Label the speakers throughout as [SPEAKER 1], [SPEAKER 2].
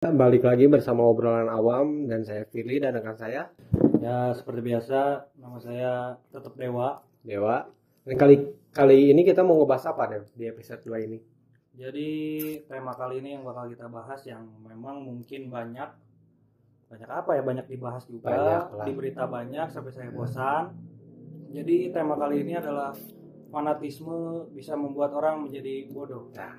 [SPEAKER 1] Balik lagi bersama obrolan awam dan saya Firly dan rekan saya
[SPEAKER 2] Ya seperti biasa nama saya tetap Dewa.
[SPEAKER 1] Dewa. Dan kali kali ini kita mau ngebahas apa nih di episode 2 ini?
[SPEAKER 2] Jadi tema kali ini yang bakal kita bahas yang memang mungkin banyak banyak apa ya banyak dibahas juga
[SPEAKER 1] Banyak lah.
[SPEAKER 2] di berita banyak sampai saya bosan. Jadi tema kali ini adalah fanatisme bisa membuat orang menjadi bodoh.
[SPEAKER 1] Nah,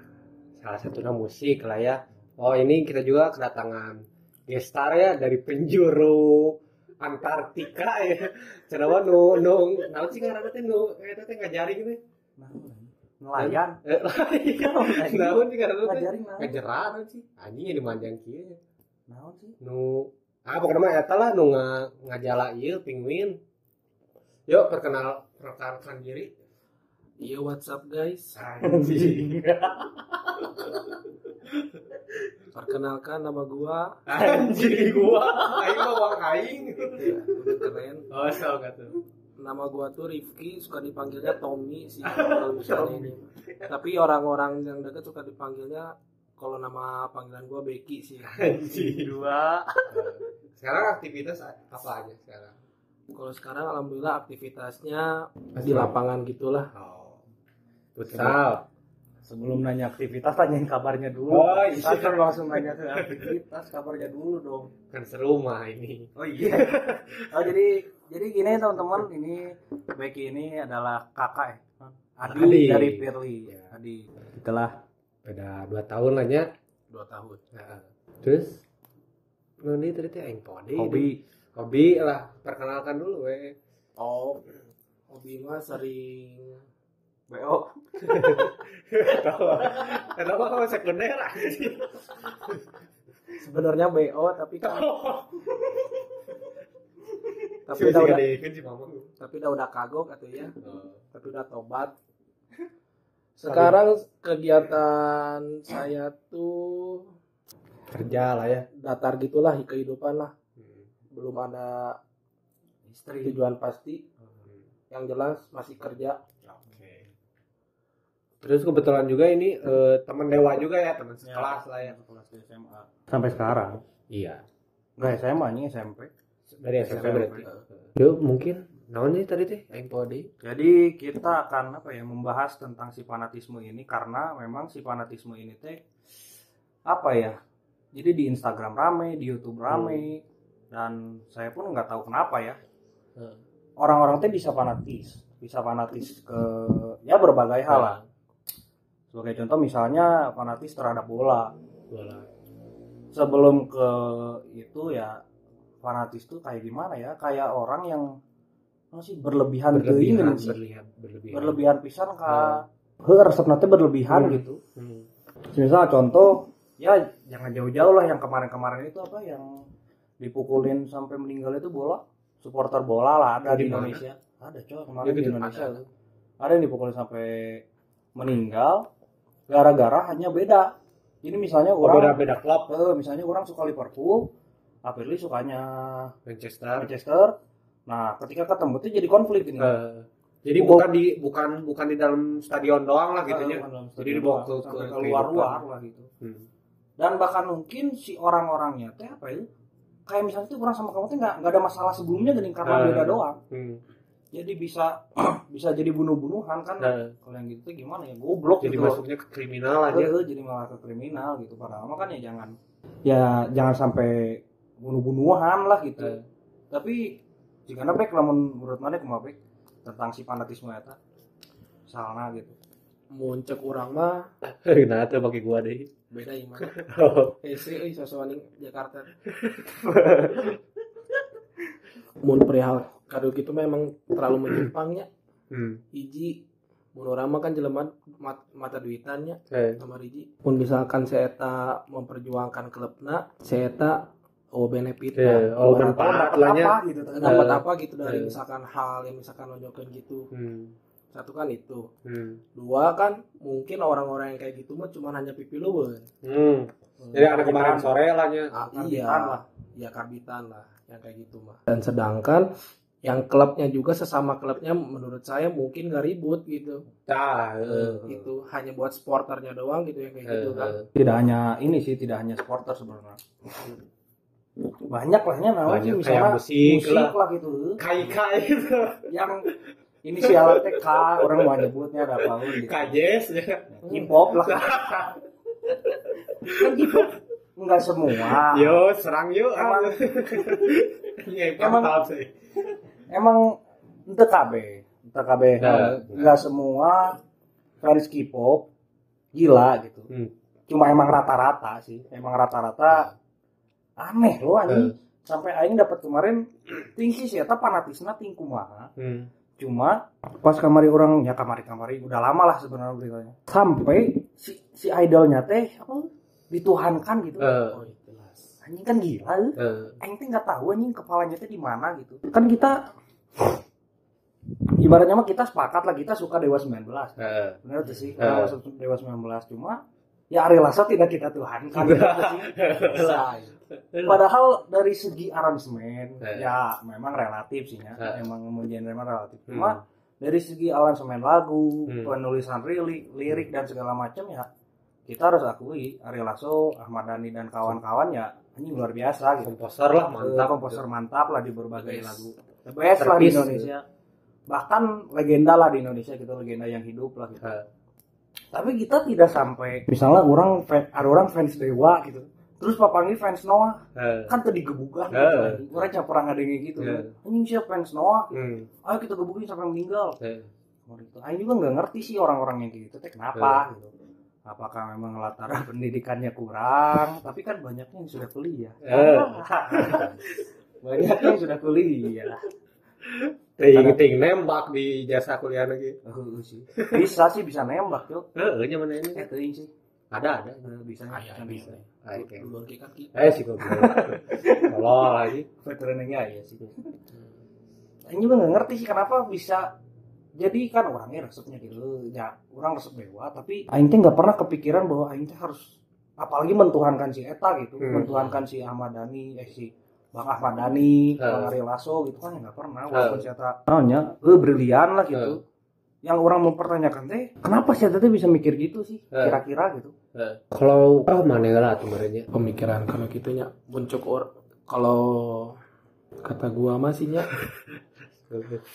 [SPEAKER 1] salah satunya musik lah ya. Oh ini kita juga kedatangan gestar ya dari penjuru Antartika ya. Cenah nu nu naon sih ngaranna teh nu eta teh ngajari gitu.
[SPEAKER 2] Nah, nelayan.
[SPEAKER 1] Eh, Naon sih ngaranna teh? Ngajeran sih. Anjing yang dimanjang kieu.
[SPEAKER 2] Naon sih?
[SPEAKER 1] nu ah pokoknya mah eta lah nu nga, ngajala ieu penguin yuk perkenal perkenalkan diri
[SPEAKER 3] Iya WhatsApp guys.
[SPEAKER 1] anjing
[SPEAKER 3] Perkenalkan nama gua.
[SPEAKER 1] anjing gua aing mah wang aing
[SPEAKER 3] Ya, udah keren.
[SPEAKER 1] oh so tuh
[SPEAKER 3] Nama gua tuh Rifki, suka dipanggilnya Tommy sih kalau misalnya ini. Tapi orang-orang yang dekat suka dipanggilnya kalau nama panggilan gua Becky sih.
[SPEAKER 1] anjing
[SPEAKER 2] Dua.
[SPEAKER 1] sekarang aktivitas apa aja sekarang
[SPEAKER 3] Kalau sekarang alhamdulillah aktivitasnya di lapangan gitulah.
[SPEAKER 1] oh futsal
[SPEAKER 2] Sebelum nanya aktivitas tanyain kabarnya dulu.
[SPEAKER 1] Oh, iya.
[SPEAKER 2] Kita kan langsung nanya ke aktivitas kabarnya dulu dong.
[SPEAKER 1] kan seru mah ini
[SPEAKER 2] Oh iya. oh jadi jadi gini teman-teman ini Becky ini adalah kakak ya. Adi,
[SPEAKER 1] Adi.
[SPEAKER 2] dari Firly.
[SPEAKER 1] Ya.
[SPEAKER 2] Adi. Itulah.
[SPEAKER 1] beda dua tahun lah nya
[SPEAKER 3] Dua tahun.
[SPEAKER 1] Nah, terus Noni tadi teh aing
[SPEAKER 2] Hobi.
[SPEAKER 1] hobi lah perkenalkan dulu we
[SPEAKER 3] Oh, hobi mah sering
[SPEAKER 2] BO.
[SPEAKER 1] Kenapa kamu sekunder
[SPEAKER 3] sebenarnya BO tapi kan tapi
[SPEAKER 1] Tapi
[SPEAKER 3] udah, udah
[SPEAKER 1] Mamang.
[SPEAKER 3] tapi udah udah kagok atau ya
[SPEAKER 1] Oh.
[SPEAKER 3] tapi udah tobat sekarang kegiatan saya tuh
[SPEAKER 1] Kerja lah ya.
[SPEAKER 3] datar gitulah kehidupan lah belum ada
[SPEAKER 2] Istri.
[SPEAKER 3] tujuan pasti yang jelas masih kerja.
[SPEAKER 1] Terus kebetulan juga ini eh, teman dewa juga ya, teman sekelas lah ya.
[SPEAKER 2] Kelas di SMA. Sampai sekarang.
[SPEAKER 1] Iya.
[SPEAKER 2] Enggak SMA nih SMP.
[SPEAKER 1] Dari SMP
[SPEAKER 2] SMP.
[SPEAKER 1] berarti. Yuk mungkin naon nih tadi teh aing pode.
[SPEAKER 2] Jadi kita akan apa ya membahas tentang si fanatisme ini karena memang si fanatisme ini teh apa ya? Jadi di Instagram rame, di YouTube rame, dan saya pun nggak tahu kenapa ya.
[SPEAKER 1] Hmm.
[SPEAKER 2] Orang-orang teh bisa fanatis, bisa fanatis ke ya berbagai hal lah. Sebagai contoh misalnya fanatis terhadap bola.
[SPEAKER 1] Bola.
[SPEAKER 2] Sebelum ke itu ya fanatis tuh kayak gimana ya? Kayak orang yang apa sih berlebihan,
[SPEAKER 1] Berlebihan,
[SPEAKER 2] sih.
[SPEAKER 1] berlebihan, berlebihan.
[SPEAKER 2] berlebihan pisan ka heuh resepna teh berlebihan
[SPEAKER 1] Hmm.
[SPEAKER 2] gitu.
[SPEAKER 1] Hmm.
[SPEAKER 2] Misal contoh ya jangan jauh-jauh lah yang kemarin-kemarin itu apa yang dipukulin sampai meninggal itu bola supporter bola lah ada
[SPEAKER 1] Di?
[SPEAKER 2] Indonesia ada coy kemarin
[SPEAKER 1] Ya,
[SPEAKER 2] di
[SPEAKER 1] gitu.
[SPEAKER 2] Indonesia
[SPEAKER 1] ada
[SPEAKER 2] yang dipukulin sampai meninggal gara-gara hanya beda ini misalnya
[SPEAKER 1] Oh, beda
[SPEAKER 2] orang
[SPEAKER 1] beda klub
[SPEAKER 2] eh, misalnya orang suka Liverpool Apirli sukanya
[SPEAKER 1] Manchester.
[SPEAKER 2] Manchester nah ketika ketemu tuh jadi konflik ini
[SPEAKER 1] Eh, jadi
[SPEAKER 2] Pukul-
[SPEAKER 1] bukan di bukan bukan di dalam stadion doang lah gitu ya.
[SPEAKER 2] Eh,
[SPEAKER 1] Jadi dibawa ke- ke
[SPEAKER 2] ke luar-luar
[SPEAKER 1] kehidupan.
[SPEAKER 2] lah gitu
[SPEAKER 1] Hmm.
[SPEAKER 2] dan bahkan mungkin si orang-orangnya teh apa itu kayak misalnya tuh orang sama kamu tuh nggak ada masalah sebelumnya gini karena
[SPEAKER 1] Eh.
[SPEAKER 2] beda doang
[SPEAKER 1] Hmm.
[SPEAKER 2] Jadi bisa bisa jadi bunuh-bunuhan kan.
[SPEAKER 1] Nah,
[SPEAKER 2] kalau yang gitu tuh gimana ya? Goblok
[SPEAKER 1] jadi
[SPEAKER 2] gitu
[SPEAKER 1] masuknya ke kriminal aja.
[SPEAKER 2] Eh, jadi malah ke kriminal gitu. Padahal mah kan ya jangan ya jangan sampai bunuh-bunuhan lah gitu.
[SPEAKER 1] Eh.
[SPEAKER 2] tapi jika baik namun menurut mana kumaha baik tentang si fanatisme eta. Misalnya gitu.
[SPEAKER 3] Muncul orang mah
[SPEAKER 1] nah, itu bagi gua deh.
[SPEAKER 3] beda iman
[SPEAKER 1] Oh.
[SPEAKER 3] Ese euy sosokan Jakarta. Mun perihal kado gitu memang terlalu menyimpangnya
[SPEAKER 1] Hmm.
[SPEAKER 3] hiji mun urang mah kan jelema mat- mata duitannya
[SPEAKER 1] Eh.
[SPEAKER 3] sama hiji mun misalkan saya eta memperjuangkan klubna saya eta oh benefit
[SPEAKER 1] Eh, oh, manfaat
[SPEAKER 2] apa gitu
[SPEAKER 3] dapat
[SPEAKER 1] Eh,
[SPEAKER 3] apa gitu dari
[SPEAKER 1] eh.
[SPEAKER 3] misalkan hal yang misalkan nunjukin gitu
[SPEAKER 1] Hmm.
[SPEAKER 3] satu kan itu
[SPEAKER 1] Hmm.
[SPEAKER 3] dua kan mungkin orang-orang yang kayak gitu mah cuma hanya pipi luweuh
[SPEAKER 1] Hmm. Jadi ada kemarin sore lah nya.
[SPEAKER 3] Ah, iya
[SPEAKER 2] lah.
[SPEAKER 3] ya karbitan lah yang kayak gitu mah dan sedangkan yang klubnya juga sesama klubnya menurut saya mungkin nggak ribut gitu
[SPEAKER 1] Tah, heeh.
[SPEAKER 3] gitu hanya buat supporternya doang gitu ya kayak gitu kan
[SPEAKER 1] Heeh.
[SPEAKER 2] tidak hanya ini sih tidak hanya supporter sebenarnya banyak lahnya namanya
[SPEAKER 1] Banyak,
[SPEAKER 2] misalnya
[SPEAKER 1] kayak musik
[SPEAKER 2] musik
[SPEAKER 1] lah.
[SPEAKER 2] lah gitu
[SPEAKER 1] Kai-kai gitu.
[SPEAKER 2] yang inisialnya teh K orang mau nyebutnya ada apa gitu
[SPEAKER 1] Kajes ya.
[SPEAKER 2] K-pop lah kan K-pop enggak semua
[SPEAKER 1] Yo, serang yuk.
[SPEAKER 2] Emang-
[SPEAKER 1] Iya,
[SPEAKER 2] Emang-
[SPEAKER 1] sih.
[SPEAKER 2] Emang ente KB ente KB enggak semua fans K-pop gila gitu.
[SPEAKER 1] Hmm.
[SPEAKER 2] cuma emang rata-rata sih emang rata-rata aneh loh anjing. Sampai aing dapat kemarin tinggi sih eta fanatisna ting kumaha
[SPEAKER 1] Hmm.
[SPEAKER 2] cuma pas kamari orang ya kamari kamari udah lama lah sebenarnya beritanya. Sampai si si idolnya teh apa dituhankan gitu.
[SPEAKER 3] Jelas
[SPEAKER 2] anjing kan gila eh.
[SPEAKER 1] eh,
[SPEAKER 2] Aing teh nggak tahu anjing kepalanya teh di mana gitu kan kita ibaratnya mah kita sepakat lah kita suka Dewa 19
[SPEAKER 1] eh.
[SPEAKER 2] bener tuh sih
[SPEAKER 1] Eh.
[SPEAKER 2] Dewa, Dewa 19 cuma ya Ari Lasso tidak kita tuhankan gitu sih.
[SPEAKER 3] Say.
[SPEAKER 2] Padahal dari segi aransemen
[SPEAKER 1] Eh.
[SPEAKER 2] ya memang relatif sih ya.
[SPEAKER 1] Eh.
[SPEAKER 2] Emang kemudian memang relatif.
[SPEAKER 1] Hmm.
[SPEAKER 2] Cuma dari segi aransemen lagu,
[SPEAKER 1] Hmm.
[SPEAKER 2] penulisan lirik, lirik dan segala macam ya kita harus akui Ari Lasso, Ahmad Dhani dan kawan-kawan ya ini luar biasa gitu.
[SPEAKER 1] komposer lah
[SPEAKER 2] Mantap,
[SPEAKER 1] mantap
[SPEAKER 2] komposer mantap lah di berbagai
[SPEAKER 3] Best.
[SPEAKER 2] lagu. The best lah di. Indonesia. Bahkan legenda lah di Indonesia kita legenda yang hidup lah gitu.
[SPEAKER 1] Eh.
[SPEAKER 2] Tapi kita tidak sampai misalnya orang ada orang fans Dewa gitu. Terus papangi fans Noah
[SPEAKER 1] Eh.
[SPEAKER 2] kan tadi gebukan
[SPEAKER 1] Eh.
[SPEAKER 2] gitu. Orang perang ada gitu.
[SPEAKER 1] Eh.
[SPEAKER 2] Anjing siapa fans Noah?
[SPEAKER 1] Hmm.
[SPEAKER 2] Ayo kita gebukin sampai meninggal.
[SPEAKER 1] Eh.
[SPEAKER 2] Gitu. Aing juga nggak ngerti sih orang-orang yang gitu teh kenapa gitu. Apakah memang latar pendidikannya kurang? Tapi kan banyaknya yang sudah kuliah.
[SPEAKER 1] Eh.
[SPEAKER 2] Banyak yang sudah kuliah.
[SPEAKER 1] ting ting nembak di jasa kuliah lagi
[SPEAKER 2] Oh, sih. Bisa sih bisa nembak yuk.
[SPEAKER 1] eh nya mana ini
[SPEAKER 2] Eh teuing sih.
[SPEAKER 1] ada ada
[SPEAKER 2] Eh, bisa
[SPEAKER 3] Ayah,
[SPEAKER 2] bisa
[SPEAKER 3] ke kaki
[SPEAKER 1] eh sih goblok tolol lagi
[SPEAKER 2] Veterannya ya sih. Ini juga nggak ngerti sih kenapa bisa jadi kan orangnya resepnya gitu. Ya orang resep dewa tapi Aing teh nggak pernah kepikiran bahwa Aing teh harus apalagi mentuhankan si Eta gitu.
[SPEAKER 1] Hmm.
[SPEAKER 2] mentuhankan si Ahmad Dhani eh si Bang Ahmad Dhani
[SPEAKER 1] Hmm.
[SPEAKER 2] Bang Ari Lasso gitu kan ya nggak pernah.
[SPEAKER 1] Hmm.
[SPEAKER 2] walaupun si Eta namanya eh brilian lah gitu. Yang orang mempertanyakan teh kenapa si Eta teh bisa mikir gitu sih?
[SPEAKER 1] Hmm.
[SPEAKER 2] kira-kira gitu.
[SPEAKER 1] Kalau ah mana lah kemarinnya
[SPEAKER 3] pemikiran kalau gitunya buncuk or kalau kata gua masihnya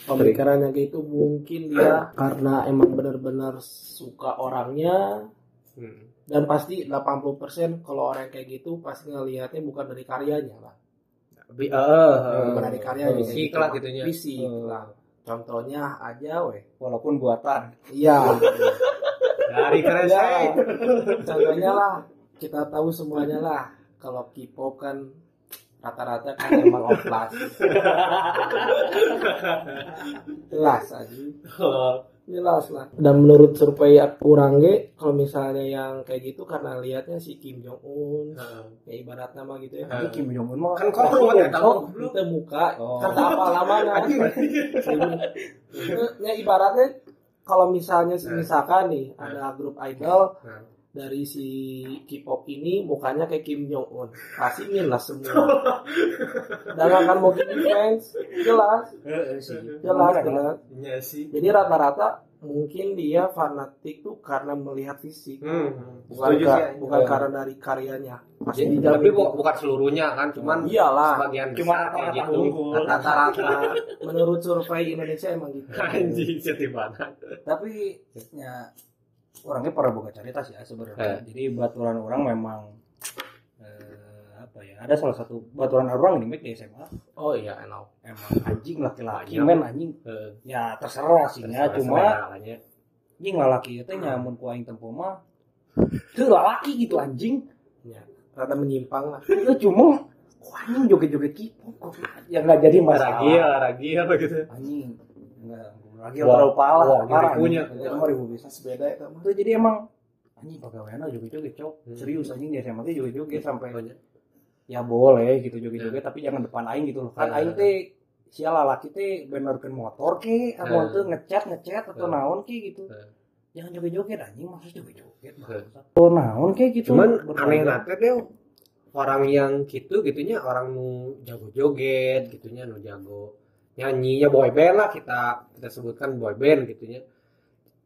[SPEAKER 3] pemikirannya gitu mungkin dia karena emang benar-benar suka orangnya.
[SPEAKER 1] Hmm.
[SPEAKER 3] dan pasti 80% kalau orang kayak gitu pasti ngelihatnya bukan dari karyanya lah
[SPEAKER 1] Bi- eh, eh,
[SPEAKER 3] bukan dari karyanya
[SPEAKER 1] fisik
[SPEAKER 3] gitu.
[SPEAKER 1] lah gitunya
[SPEAKER 3] fisik lah contohnya aja weh.
[SPEAKER 2] Walaupun buatan.
[SPEAKER 3] Iya.
[SPEAKER 1] Dari keresa
[SPEAKER 3] Ya, contohnya lah kita tahu semuanya lah. Kalau K-pop kan rata-rata kan emang oplas. Jelas aja jelas lah. Dan menurut survei kurang ge kalau misalnya yang kayak gitu karena lihatnya si Kim Jong Un ya ibarat nama gitu ya.
[SPEAKER 2] Jadi Kim Jong Un mah
[SPEAKER 1] kan kok lu ya tahu.
[SPEAKER 3] itu muka
[SPEAKER 2] Oh.
[SPEAKER 3] kata apa lamanya? Ya ibaratnya kalau misalnya misalkan nih ada grup idol
[SPEAKER 1] Hmm.
[SPEAKER 3] Dari si K-pop ini mukanya kayak Kim Jong Un pasti minus semua. Dan akan mungkin fans jelas.
[SPEAKER 2] Heeh sih.
[SPEAKER 3] jelas jelas.
[SPEAKER 1] Iya
[SPEAKER 3] jadi rata-rata mungkin dia fanatik tuh karena melihat fisik.
[SPEAKER 1] Hmm.
[SPEAKER 3] bukan
[SPEAKER 1] Setuju
[SPEAKER 3] ka-
[SPEAKER 1] sih,
[SPEAKER 3] bukan
[SPEAKER 2] Iya.
[SPEAKER 3] karena dari karyanya. Pasti
[SPEAKER 1] Jadi,
[SPEAKER 3] dijamin
[SPEAKER 1] tapi bu- bukan seluruhnya kan cuman
[SPEAKER 3] iyalah.
[SPEAKER 1] sebagian
[SPEAKER 2] Cuma rata-rata
[SPEAKER 1] gitu.
[SPEAKER 3] rata-rata. Menurut survei Indonesia emang gitu.
[SPEAKER 1] Anjing
[SPEAKER 2] Tapi ya orangnya para boga cerita sih ya sebenarnya.
[SPEAKER 1] Eh.
[SPEAKER 2] Jadi baturan orang memang eh, apa ya? Ada salah satu baturan orang di di SMA
[SPEAKER 3] oh iya enak
[SPEAKER 2] emang anjing laki-laki men anjing.
[SPEAKER 1] Eh,
[SPEAKER 2] ya terserah sih ya cuma anjing lalaki itu nyamun ku aing tempo mah itu lalaki gitu anjing.
[SPEAKER 3] Rada menyimpang lah.
[SPEAKER 2] Itu cuma ku anjing joget-joget kipo ya nggak jadi masalah.
[SPEAKER 1] Ragil ragil gitu.
[SPEAKER 2] Anjing enggak lagi
[SPEAKER 1] Wah,
[SPEAKER 2] terlalu parah parah itu mah ribu bisa
[SPEAKER 3] beda itu
[SPEAKER 2] jadi emang anjing pegawainya joget-joget cok
[SPEAKER 1] Hmm.
[SPEAKER 2] serius anjing dia SMA teh joget-joget sampai
[SPEAKER 1] Banyak.
[SPEAKER 2] ya boleh gitu joget-joget tapi jangan depan aing gitu loh kan
[SPEAKER 1] Hmm.
[SPEAKER 2] aing teh sia lalaki teh benerkeun motor ke atau
[SPEAKER 1] Hmm.
[SPEAKER 2] tuh ngecat ngecat atau
[SPEAKER 1] Hmm.
[SPEAKER 2] naon ke gitu
[SPEAKER 1] Hmm.
[SPEAKER 2] jangan joget-joget anjing maksud joget-joget
[SPEAKER 1] Hmm.
[SPEAKER 2] oh naon ke gitu
[SPEAKER 1] cuman aneh nate deh orang yang gitu gitunya orang nu jago joget gitunya nu jago nyanyinya boy band lah kita kita sebutkan boy band gitu ya.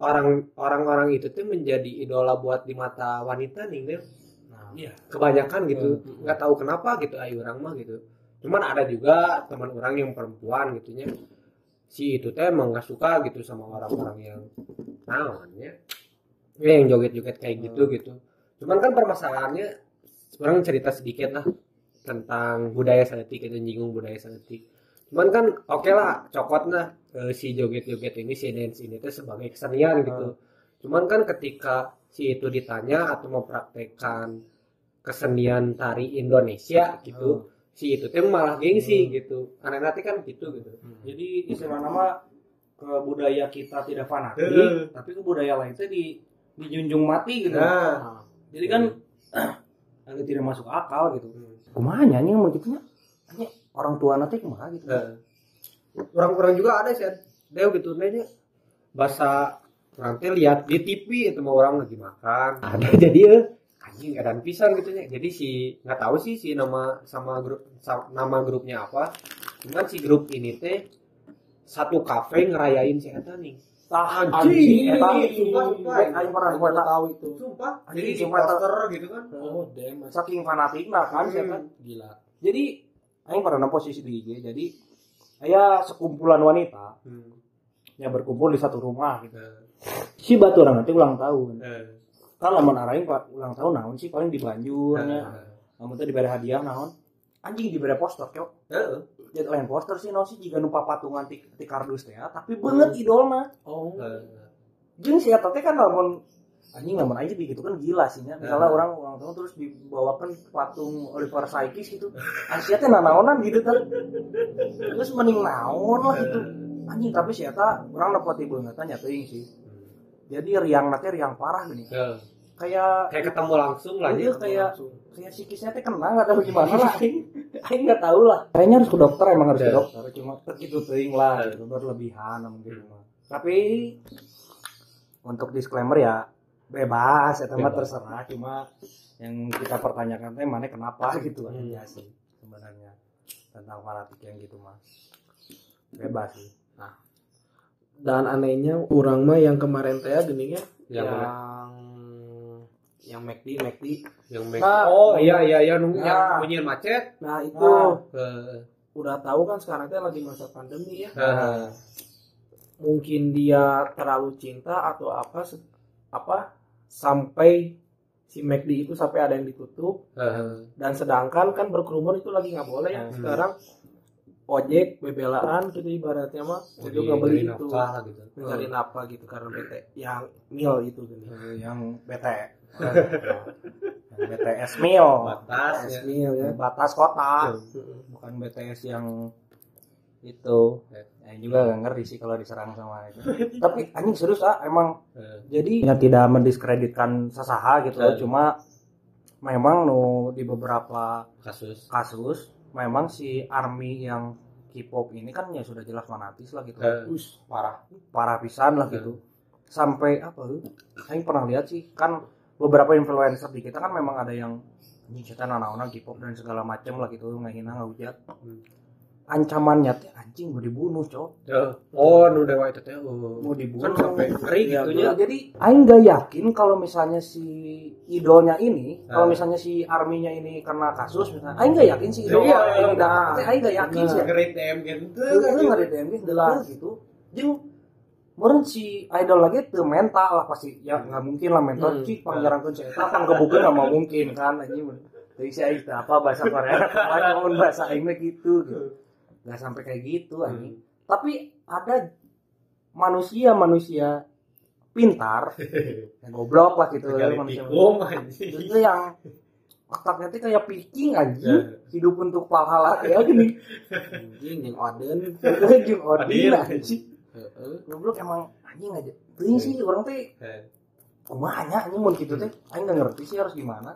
[SPEAKER 1] Orang orang-orang itu tuh menjadi idola buat di mata wanita nih Del.
[SPEAKER 3] Nah,
[SPEAKER 2] Iya.
[SPEAKER 1] kebanyakan gitu.
[SPEAKER 3] Hmm.
[SPEAKER 1] nggak tahu kenapa gitu ayo orang mah gitu. Cuman ada juga teman orang yang perempuan gitunya si itu teh emang nggak suka gitu sama orang-orang yang namanya ya. Yang joget-joget kayak gitu gitu. Cuman kan permasalahannya orang cerita sedikit lah tentang budaya saletik itu nyinggung budaya saletik cuman kan oke lah cokot nah. Eh, si joget-joget ini si dance ini tuh sebagai kesenian gitu. Cuman kan ketika si itu ditanya atau mempraktekkan kesenian tari Indonesia gitu si itu tuh malah gengsi gitu. Karena nanti kan gitu gitu.
[SPEAKER 2] Jadi istilah nama ke budaya kita tidak fanatik,
[SPEAKER 1] Heeh.
[SPEAKER 2] tapi ke budaya lain itu di dijunjung mati gitu.
[SPEAKER 1] nah.
[SPEAKER 2] Jadi kan agak tidak masuk akal gitu. Kumaha nyanyi mau gitu nya? Nya, Orang tua nanti kumaha gitu.
[SPEAKER 1] Nah, orang-orang juga ada sih Deo gitu nanya bahasa orang teh lihat di TV itu mau orang lagi makan ada jadi eh anjing edan pisan gitu ya jadi si nggak tahu sih si nama sama grup sa- nama grupnya apa cuman si grup ini teh satu kafe ngerayain si Eta nih
[SPEAKER 2] Tah
[SPEAKER 1] Anjing,
[SPEAKER 2] eta
[SPEAKER 1] sumpah, sumpah.
[SPEAKER 2] aing pernah tahu.
[SPEAKER 3] tahu itu.
[SPEAKER 1] sumpah
[SPEAKER 2] Anjing,
[SPEAKER 1] jadi di poster gitu kan
[SPEAKER 3] Oh, damn.
[SPEAKER 2] Saking fanatiknya kan
[SPEAKER 1] Hmm.
[SPEAKER 2] kan.
[SPEAKER 3] Gila.
[SPEAKER 2] Jadi aing pernah posisi di IG. Jadi aya sekumpulan wanita yang berkumpul di satu rumah gitu. Si batu orang nanti ulang tahun. Kan lamun araing pak ulang tahun naon sih paling di Banjur nya. Lamun teh diberi hadiah naon? Anjing diberi poster kyo.
[SPEAKER 1] Heeh.
[SPEAKER 2] Jadi lain poster sih naon sih jika nupa patungan ti, ti kardus teh ya, tapi banget idolna.
[SPEAKER 3] Oh.
[SPEAKER 2] Jeung si eta teh kan lamun anjing lamun aja begitu kan gila sih nya. Misalnya
[SPEAKER 1] Heeh.
[SPEAKER 2] orang ulang tahun terus dibawakan patung Oliver Sykes gitu. Asia teh nanaonan gitu kan. Terus mending naon lah gitu. Anjing tapi si eta orang nepoti banget nya teuing sih. Jadi riang nanti riang parah gini.
[SPEAKER 1] Heeh.
[SPEAKER 2] Kayak
[SPEAKER 1] kayak ketemu langsung lah
[SPEAKER 2] Iya,
[SPEAKER 1] ya
[SPEAKER 2] kayak kayak psikisnya teh kena nggak tahu gimana lah aing nggak tahu lah kayaknya harus ke dokter emang harus ke
[SPEAKER 1] Ya.
[SPEAKER 2] dokter cuma gitu teuing lah gitu berlebihan mungkin mah. tapi untuk disclaimer ya bebas ya
[SPEAKER 1] Bebas.
[SPEAKER 2] terserah. Cuma yang kita pertanyakan teh mana kenapa? Gitu.
[SPEAKER 1] Hmm.
[SPEAKER 2] aja sih sebenarnya. Tentang fanatik yang gitu mah bebas sih.
[SPEAKER 3] Dan anehnya orang mah yang kemarin teh gini ya,
[SPEAKER 1] Yang
[SPEAKER 3] yang yang McD McD.
[SPEAKER 1] yang make
[SPEAKER 2] Nah,
[SPEAKER 1] oh iya iya iya nunggu.
[SPEAKER 2] Nah.
[SPEAKER 1] yang bunyiin macet.
[SPEAKER 3] Nah, itu.
[SPEAKER 2] Nah.
[SPEAKER 3] Udah tahu kan sekarang teh lagi masa pandemi ya.
[SPEAKER 1] Heeh.
[SPEAKER 3] Mungkin dia terlalu cinta atau apa apa sampai si McD itu sampai ada yang ditutup.
[SPEAKER 1] Heeh.
[SPEAKER 3] dan sedangkan kan berkerumun itu lagi nggak boleh ya.
[SPEAKER 2] Hmm.
[SPEAKER 3] sekarang ojek bebelaan gitu ibaratnya mah.
[SPEAKER 1] Jadi
[SPEAKER 3] nggak beli itu
[SPEAKER 1] gitu.
[SPEAKER 3] mencari nafkah gitu karena bete yang mil itu gini.
[SPEAKER 2] Eh, yang BT yang BTS mil.
[SPEAKER 1] Batas ya.
[SPEAKER 3] mil ya.
[SPEAKER 2] Batas kota. Bukan BTS yang itu ya, juga gak ngerti sih kalau diserang sama itu. Tapi anjing serius ah emang
[SPEAKER 1] Heeh.
[SPEAKER 2] jadi ya tidak mendiskreditkan sesaha gitu
[SPEAKER 1] Eh.
[SPEAKER 2] cuma memang nu di beberapa
[SPEAKER 1] kasus.
[SPEAKER 2] kasus memang si army yang K-pop ini kan ya sudah jelas fanatis lah gitu.
[SPEAKER 1] Eh.
[SPEAKER 2] Us, parah. Parah pisan lah gitu. Sampai apa saya pernah lihat sih kan beberapa influencer di kita kan memang ada yang ini kita nanaonan K-pop dan segala macam lah gitu ngehina ngehujat.
[SPEAKER 1] Hmm.
[SPEAKER 2] Ancamannya teh anjing mau dibunuh cok
[SPEAKER 1] Heeh. oh nu dewa itu teh oh.
[SPEAKER 2] mau dibunuh
[SPEAKER 1] kan sampai ngeri
[SPEAKER 2] Iya,
[SPEAKER 1] gitu ya
[SPEAKER 2] jadi aing gak yakin kalau misalnya si idolnya ini kalau
[SPEAKER 1] Ah.
[SPEAKER 2] misalnya si arminya ini kena kasus misalnya aing gak yakin si idolnya ini
[SPEAKER 1] iya.
[SPEAKER 2] dah aing gak yakin sih
[SPEAKER 1] Great DM gitu
[SPEAKER 2] Itu nggak ada DMG jelas gitu. Jeung meureun si idol lagi tuh mental lah pasti ya nggak mungkin lah mental
[SPEAKER 3] Hmm.
[SPEAKER 2] cik pangjarakeun si eta kan gebukeun nggak mungkin kan anjing Jadi si teh apa bahasa Korea ngomong bahasa mah gitu gitu. Nggak sampai kayak gitu anjing. Tapi ada manusia-manusia pintar ya goblok lah gitu ya, manusia
[SPEAKER 1] anjing.
[SPEAKER 2] Itu yang otaknya tuh kayak piking
[SPEAKER 1] Ya.
[SPEAKER 2] anjing hidup untuk pahala kayak gini.
[SPEAKER 3] Anjing yang oden
[SPEAKER 2] odin
[SPEAKER 1] Adil.
[SPEAKER 2] anjing. Goblok emang anjing aja. Teuing sih orang teh kumaha nya anjing mun kitu teh aing gak ngerti sih harus gimana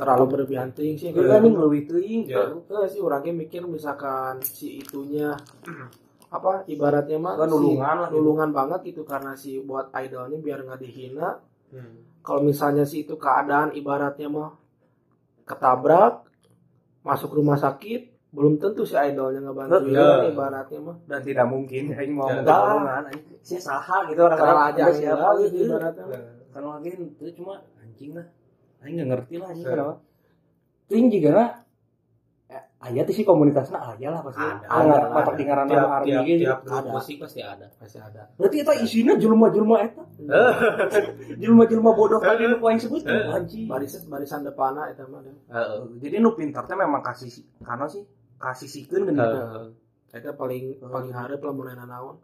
[SPEAKER 3] terlalu berlebihan ting sih
[SPEAKER 2] Gue anjing leuwih teuing
[SPEAKER 1] Ya.
[SPEAKER 3] Enggak sih orangnya mikir misalkan si itunya apa ibaratnya mah
[SPEAKER 2] Kan
[SPEAKER 3] si-
[SPEAKER 2] nulungan lah gitu.
[SPEAKER 3] nulungan banget gitu karena si buat idolnya biar nggak dihina
[SPEAKER 1] Hmm.
[SPEAKER 3] kalau misalnya si itu keadaan ibaratnya mah ketabrak masuk rumah sakit belum tentu si idolnya ngebantu
[SPEAKER 1] Ya.
[SPEAKER 3] ya, ibaratnya mah
[SPEAKER 2] dan tidak mungkin aing mau
[SPEAKER 1] Ya.
[SPEAKER 2] menggabungan saya saha gitu
[SPEAKER 3] salah
[SPEAKER 2] orang-orang
[SPEAKER 3] aja
[SPEAKER 2] siapa gitu
[SPEAKER 3] ibaratnya
[SPEAKER 2] kan lagi itu cuma anjing lah aing nggak ngerti lah anjing
[SPEAKER 1] Ya.
[SPEAKER 2] kenapa ting juga na eh, aya tuh sih komunitasnya aya lah pasti
[SPEAKER 1] Ada,
[SPEAKER 2] ada
[SPEAKER 3] ada,
[SPEAKER 2] patok
[SPEAKER 3] ada.
[SPEAKER 2] tinggaran
[SPEAKER 1] tiap
[SPEAKER 2] nama
[SPEAKER 1] tiap
[SPEAKER 2] army gitu
[SPEAKER 1] tiap
[SPEAKER 3] Ada.
[SPEAKER 1] musik pasti ada
[SPEAKER 3] pasti ada
[SPEAKER 2] berarti itu isinya jelma-jelma eta jelma-jelma bodoh tadi nu aing sebut
[SPEAKER 1] Eh.
[SPEAKER 2] anjing
[SPEAKER 3] barisan barisan eta mah deh.
[SPEAKER 1] Heeh.
[SPEAKER 2] jadi nu pintar teh memang kasih karena sih kasih sikeun gini
[SPEAKER 1] Heeh.
[SPEAKER 3] eta paling paling hareup lah mun naon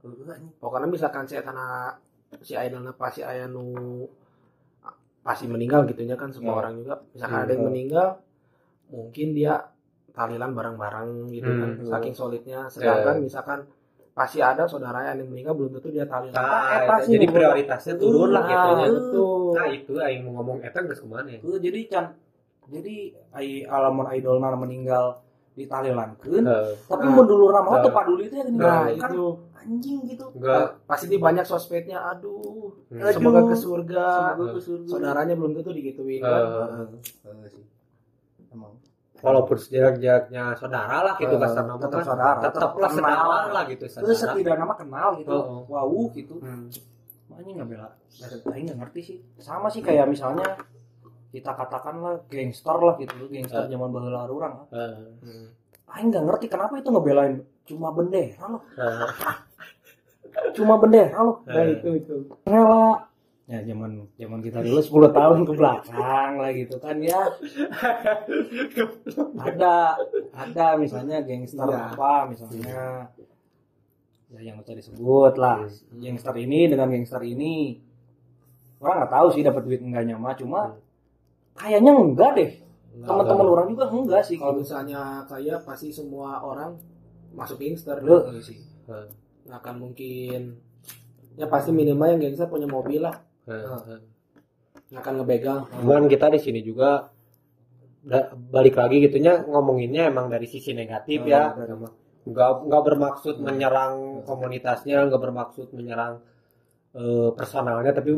[SPEAKER 3] pokoknya misalkan si etana si idolnya pasti aya nu pasti meninggal gitunya kan semua
[SPEAKER 2] Hmm.
[SPEAKER 3] orang juga misalkan
[SPEAKER 1] Hmm.
[SPEAKER 3] ada yang meninggal mungkin dia talilan bareng-bareng gitu kan
[SPEAKER 1] Hmm.
[SPEAKER 3] saking solidnya sedangkan
[SPEAKER 1] Ya.
[SPEAKER 3] misalkan pasti ada saudara yang meninggal belum tentu dia talilan
[SPEAKER 1] Nah,
[SPEAKER 2] eta sih
[SPEAKER 1] jadi prioritasnya turun lah gitu
[SPEAKER 3] Nah,
[SPEAKER 1] ya.
[SPEAKER 3] betul
[SPEAKER 1] Nah itu aing mau ngomong eta geus ke mana ya?
[SPEAKER 2] Heeh, jadi can jadi ai alamun idolna meninggal ditalilankeun
[SPEAKER 1] Heeh.
[SPEAKER 2] tapi
[SPEAKER 3] Nah.
[SPEAKER 2] mun dulu ramah
[SPEAKER 1] Nah.
[SPEAKER 2] tuh paduli teh gini
[SPEAKER 3] nah
[SPEAKER 2] kan
[SPEAKER 3] itu
[SPEAKER 2] anjing gitu
[SPEAKER 1] Enggak.
[SPEAKER 3] pasti di banyak sosmednya aduh
[SPEAKER 1] Hmm.
[SPEAKER 3] semoga ke surga
[SPEAKER 2] Semoga ke surga.
[SPEAKER 3] saudaranya belum tentu digituin kan
[SPEAKER 1] Heeh.
[SPEAKER 2] Heeh sih. Emang.
[SPEAKER 1] walaupun sejarak-jaraknya saudara lah gitu
[SPEAKER 2] Eh,
[SPEAKER 1] kasar nama
[SPEAKER 2] tetap
[SPEAKER 1] kan.
[SPEAKER 2] saudara,
[SPEAKER 1] tetap
[SPEAKER 2] tetap
[SPEAKER 1] lah
[SPEAKER 2] kenal.
[SPEAKER 1] saudara lah gitu
[SPEAKER 2] Terus
[SPEAKER 1] saudara
[SPEAKER 2] setidaknya mah kenal gitu.
[SPEAKER 1] Oh, oh.
[SPEAKER 2] Wow gitu.
[SPEAKER 1] Hmm.
[SPEAKER 2] Makanya nggak bela. Aing nggak ngerti sih. Sama sih kayak misalnya kita katakanlah gangster lah gitu, gangster
[SPEAKER 1] Eh.
[SPEAKER 2] zaman baheula orang.
[SPEAKER 1] Heeh.
[SPEAKER 2] Aing nggak ngerti kenapa itu ngebelain cuma bendera loh,
[SPEAKER 1] Heeh.
[SPEAKER 2] Cuma bendera loh.
[SPEAKER 3] nah
[SPEAKER 1] Eh.
[SPEAKER 3] itu itu
[SPEAKER 2] Rela. Ya zaman zaman kita dulu 10 tahun ke belakang lah gitu kan ya. ada ada misalnya gangster
[SPEAKER 3] Iya.
[SPEAKER 2] apa misalnya ya yang tadi disebut lah gangster ini dengan gangster ini orang nggak tahu sih dapat duit enggaknya mah cuma kayaknya enggak deh teman-teman orang juga enggak sih
[SPEAKER 3] kalau
[SPEAKER 2] gitu.
[SPEAKER 3] misalnya kayak pasti semua orang masuk gangster
[SPEAKER 2] Lu-
[SPEAKER 3] gitu sih. Nggak akan mungkin ya pasti minimal yang gangster punya mobil lah
[SPEAKER 1] Heeh.
[SPEAKER 3] nggak akan ngebegal
[SPEAKER 1] Cuman kita di sini juga da- balik lagi gitunya ngomonginnya emang dari sisi negatif
[SPEAKER 2] Oh,
[SPEAKER 1] ya. Nggak nggak bermaksud menyerang komunitasnya, nggak bermaksud menyerang eh, personalnya, tapi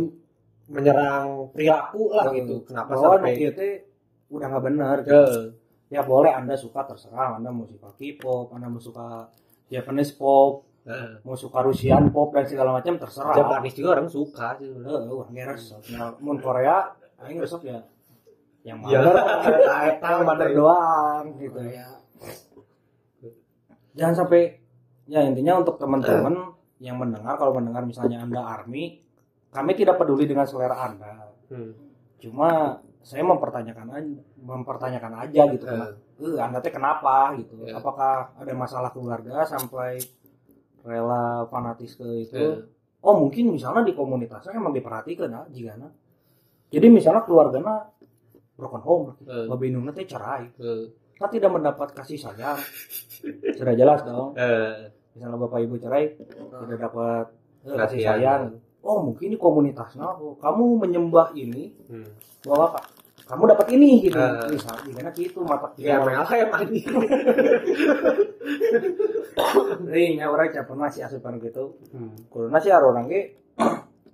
[SPEAKER 1] menyerang perilaku lah gitu. Kenapa
[SPEAKER 2] bahwa
[SPEAKER 1] sampai
[SPEAKER 2] teh udah nggak benar.
[SPEAKER 1] Eh,
[SPEAKER 2] ya boleh anda suka terserah anda mau suka K-pop anda mau suka Japanese pop
[SPEAKER 1] eh.
[SPEAKER 2] mau suka Rusian pop dan segala macam terserah
[SPEAKER 1] Japanis juga orang suka sih.
[SPEAKER 2] Heeh, wah ngeres. Mun Korea, aing resep ya. Yang
[SPEAKER 1] Ya.
[SPEAKER 2] mana? Eta bandar doang gitu ya. Jangan sampai ya intinya untuk teman-teman yang mendengar kalau mendengar misalnya Anda army, kami tidak peduli dengan selera Anda.
[SPEAKER 1] Hmm.
[SPEAKER 2] Cuma saya mempertanyakan aja, mempertanyakan aja gitu
[SPEAKER 1] Eh.
[SPEAKER 2] kenapa eh, Anda teh kenapa gitu.
[SPEAKER 1] Ya.
[SPEAKER 2] Apakah ada masalah keluarga sampai rela fanatis ke itu?
[SPEAKER 1] Eh.
[SPEAKER 2] oh mungkin misalnya di komunitasnya emang diperhatikan ah jika jadi misalnya keluarganya broken home babinungnya teh cerai
[SPEAKER 1] Eh.
[SPEAKER 2] kan tidak mendapat kasih sayang sudah jelas dong
[SPEAKER 1] Eh.
[SPEAKER 2] misalnya bapak ibu cerai tidak dapat eh, kasih sayang oh mungkin di komunitasnya oh, kamu menyembah ini
[SPEAKER 1] Hmm.
[SPEAKER 2] bahwa kamu dapat ini gitu.
[SPEAKER 1] Eh.
[SPEAKER 2] misalnya gimana gitu mata
[SPEAKER 1] Ya ML yang anjing.
[SPEAKER 2] ring ya orang capek masih asupan gitu.
[SPEAKER 1] Hmm.
[SPEAKER 2] kuruna sih ada orang ge.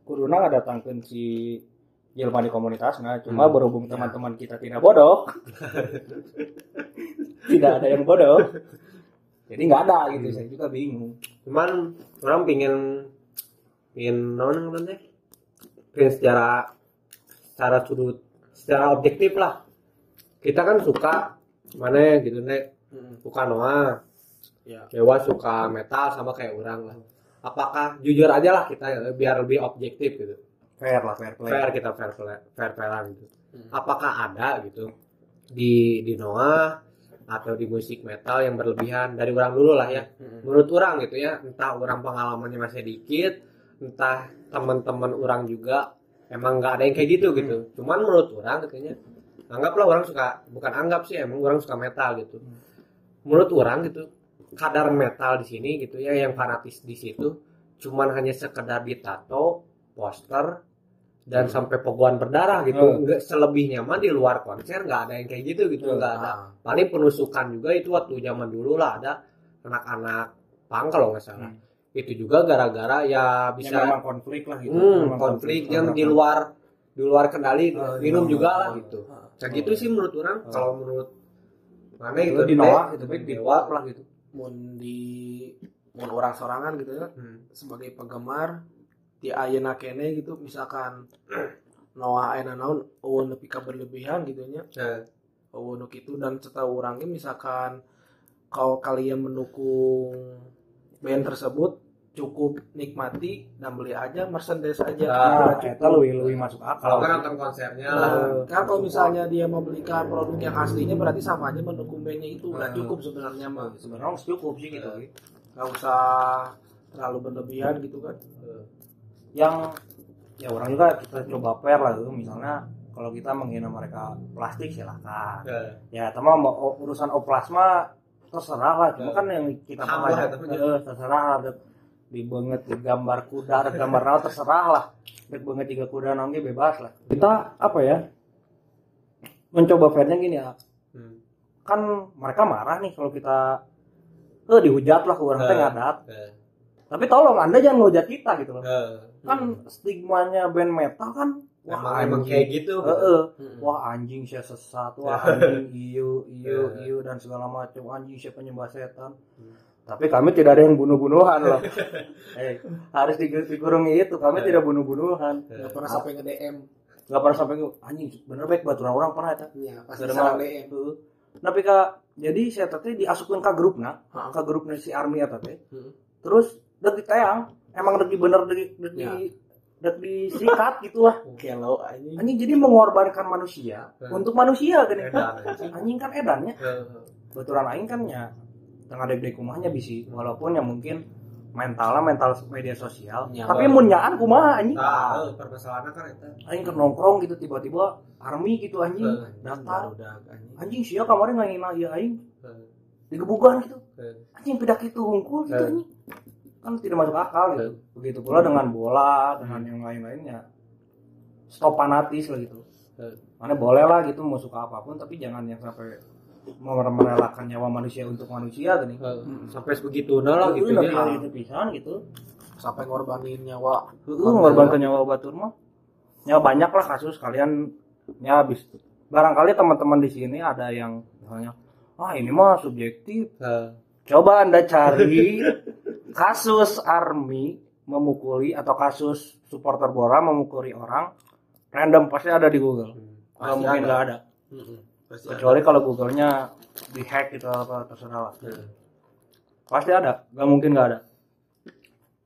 [SPEAKER 2] Kuruna nggak datangkan si jelma di komunitas nah cuma
[SPEAKER 1] Hmm.
[SPEAKER 2] berhubung teman-teman kita tidak bodoh. Tidak ada yang bodoh. Jadi nggak ada gitu. Saya juga bingung.
[SPEAKER 1] Cuman orang pingin pingin non namanya pingin secara secara sudut secara objektif lah. Kita kan suka mana gitu nek? Suka Noah.
[SPEAKER 3] Ya.
[SPEAKER 1] Dewa suka metal sama kayak orang lah. Apakah jujur aja lah kita ya, biar lebih objektif gitu.
[SPEAKER 2] Fair lah fair play.
[SPEAKER 1] Fair kita fair play fair plairan gitu.
[SPEAKER 3] Hmm.
[SPEAKER 1] apakah ada gitu di di Noah atau di musik metal yang berlebihan? Dari orang dulu lah ya. Menurut orang gitu ya entah orang pengalamannya masih dikit entah teman-teman orang juga emang nggak ada yang kayak gitu gitu. Cuman menurut orang katanya anggaplah orang suka bukan anggap sih emang orang suka metal gitu. Menurut orang gitu kadar metal di sini gitu ya yang fanatis di situ cuman hanya sekedar ditato poster dan sampai pogoan berdarah gitu.
[SPEAKER 2] Hmm.
[SPEAKER 1] nggak selebihnya mah di luar konser nggak ada yang kayak gitu gitu. Nggak ada. Paling penusukan juga itu waktu zaman dulu lah ada anak-anak pang kalau nggak salah itu juga gara-gara ya
[SPEAKER 2] bisa
[SPEAKER 1] bisa
[SPEAKER 2] memang konflik lah gitu.
[SPEAKER 1] Hmm, konflik.
[SPEAKER 2] konflik
[SPEAKER 1] yang di luar di luar kendali
[SPEAKER 2] Ah,
[SPEAKER 1] minum juga lah.
[SPEAKER 2] Ah,
[SPEAKER 1] gitu.
[SPEAKER 3] Ah.
[SPEAKER 1] kayak gitu sih menurut orang.
[SPEAKER 2] Ah.
[SPEAKER 1] kalau menurut mana
[SPEAKER 2] itu
[SPEAKER 1] gitu
[SPEAKER 2] di Noah gitu
[SPEAKER 1] teh,
[SPEAKER 2] di dewa lah gitu.
[SPEAKER 3] Mun di mun orang sorangan gitu ya.
[SPEAKER 1] Hmm.
[SPEAKER 3] sebagai penggemar di ayeuna kene gitu misalkan Noah naon eueun nepi ka berlebihan gitu nya. Eueun nu kitu dan setahu orangnya misalkan kalau kalian mendukung band tersebut cukup nikmati dan beli aja merchandise aja.
[SPEAKER 1] Nah,
[SPEAKER 2] nah kita lebih lebih masuk akal
[SPEAKER 1] kalau kan nonton konsernya.
[SPEAKER 3] Nah, kan kalau misalnya dia membelikan produk yang aslinya berarti sama aja mendukung bandnya itu. Udah
[SPEAKER 1] Nah.
[SPEAKER 3] cukup sebenarnya mah
[SPEAKER 2] sebenarnya cukup sih gitu.
[SPEAKER 3] Nggak usah terlalu berlebihan gitu kan.
[SPEAKER 2] Yang ya orang juga kita coba fair lah gitu misalnya kalau kita menghina mereka plastik silahkan
[SPEAKER 1] Nah,
[SPEAKER 2] ya teman mau urusan oplasma terserah lah. Cuma
[SPEAKER 1] Ya.
[SPEAKER 2] kan yang kita
[SPEAKER 1] lah, tapi
[SPEAKER 2] eh, terserah lah. Dek. Di banget di gambar kuda ada gambar naon terserah lah. Dek banget tiga kuda nongki bebas lah. Kita apa ya mencoba fairnya gini ya
[SPEAKER 1] hmm.
[SPEAKER 2] kan mereka marah nih kalau kita eh dihujat lah ke orang teh
[SPEAKER 1] Eh.
[SPEAKER 2] ngadat.
[SPEAKER 1] Nah,
[SPEAKER 2] tapi tolong anda jangan ngehujat kita gitu loh.
[SPEAKER 1] Nah.
[SPEAKER 2] kan stigmanya band metal kan
[SPEAKER 1] emang emang kayak gitu.
[SPEAKER 2] Eh, eh.
[SPEAKER 3] Hmm.
[SPEAKER 2] wah anjing saya sesat wah anjing iyo iyo iyo dan segala macam. Anjing saya penyembah setan tapi kami tidak ada yang bunuh-bunuhan loh. Eh, harus di- dikurung itu kami
[SPEAKER 1] Eh.
[SPEAKER 2] tidak bunuh-bunuhan.
[SPEAKER 3] Nggak pernah sampai ke DM
[SPEAKER 2] nggak pernah sampai ke anjing bener baik batu orang pernah ya
[SPEAKER 3] ya pasti
[SPEAKER 2] Gara-gara-
[SPEAKER 3] serang DM
[SPEAKER 2] Heeh. tapi kak jadi saya tadi diasukin ke grup nah ke grupnya si army ya tadi
[SPEAKER 3] Hmm.
[SPEAKER 2] terus dek ditayang emang di bener di
[SPEAKER 3] Ya.
[SPEAKER 2] dek disikat gitu lah.
[SPEAKER 3] Kelo anjing.
[SPEAKER 2] Anjing jadi mengorbankan manusia untuk manusia gini.
[SPEAKER 1] Edan, anjing.
[SPEAKER 2] anjing kan edannya. Baturan aing kan ya tengah dek dek rumahnya bisi walaupun ya mungkin mentalnya mental media sosial.
[SPEAKER 3] Ya,
[SPEAKER 2] tapi munyaan kumaha anjing.
[SPEAKER 1] Nah, permasalahannya kan itu.
[SPEAKER 2] aing ke nongkrong gitu tiba-tiba army gitu anjing. Datang
[SPEAKER 3] udah anjing.
[SPEAKER 2] Anjing sia kemarin ngahina ieu aing.
[SPEAKER 1] Hmm.
[SPEAKER 2] digebugan gitu. Anjing pidak itu hungkul gitu anjing. Kan tidak masuk akal gitu. Begitu pula dengan bola dengan yang lain-lainnya. Stop fanatis lah gitu. Mana boleh lah gitu mau suka apa pun tapi jangan yang sampai merelakan nyawa manusia untuk manusia gini
[SPEAKER 1] Hmm. Sampai sebegitu lah
[SPEAKER 2] gitu
[SPEAKER 1] gitu
[SPEAKER 2] ya
[SPEAKER 1] ya.
[SPEAKER 2] gitu pisan gitu.
[SPEAKER 3] Sampai ngorbanin nyawa
[SPEAKER 2] Heeh, mengorbankan nyawa batur mah. Ya banyak lah kasus kalian. Ya habis barangkali teman-teman di sini ada yang misalnya ah ini mah subjektif.
[SPEAKER 1] Nah,
[SPEAKER 2] coba anda cari kasus army memukuli atau kasus supporter bola memukuli orang random pasti ada di Google.
[SPEAKER 1] Hmm.
[SPEAKER 2] nggak mungkin nggak ada
[SPEAKER 3] pasti
[SPEAKER 2] kecuali kalau Google-nya dihack gitu apa terserah lah
[SPEAKER 1] Hmm.
[SPEAKER 2] pasti ada nggak mungkin nggak ada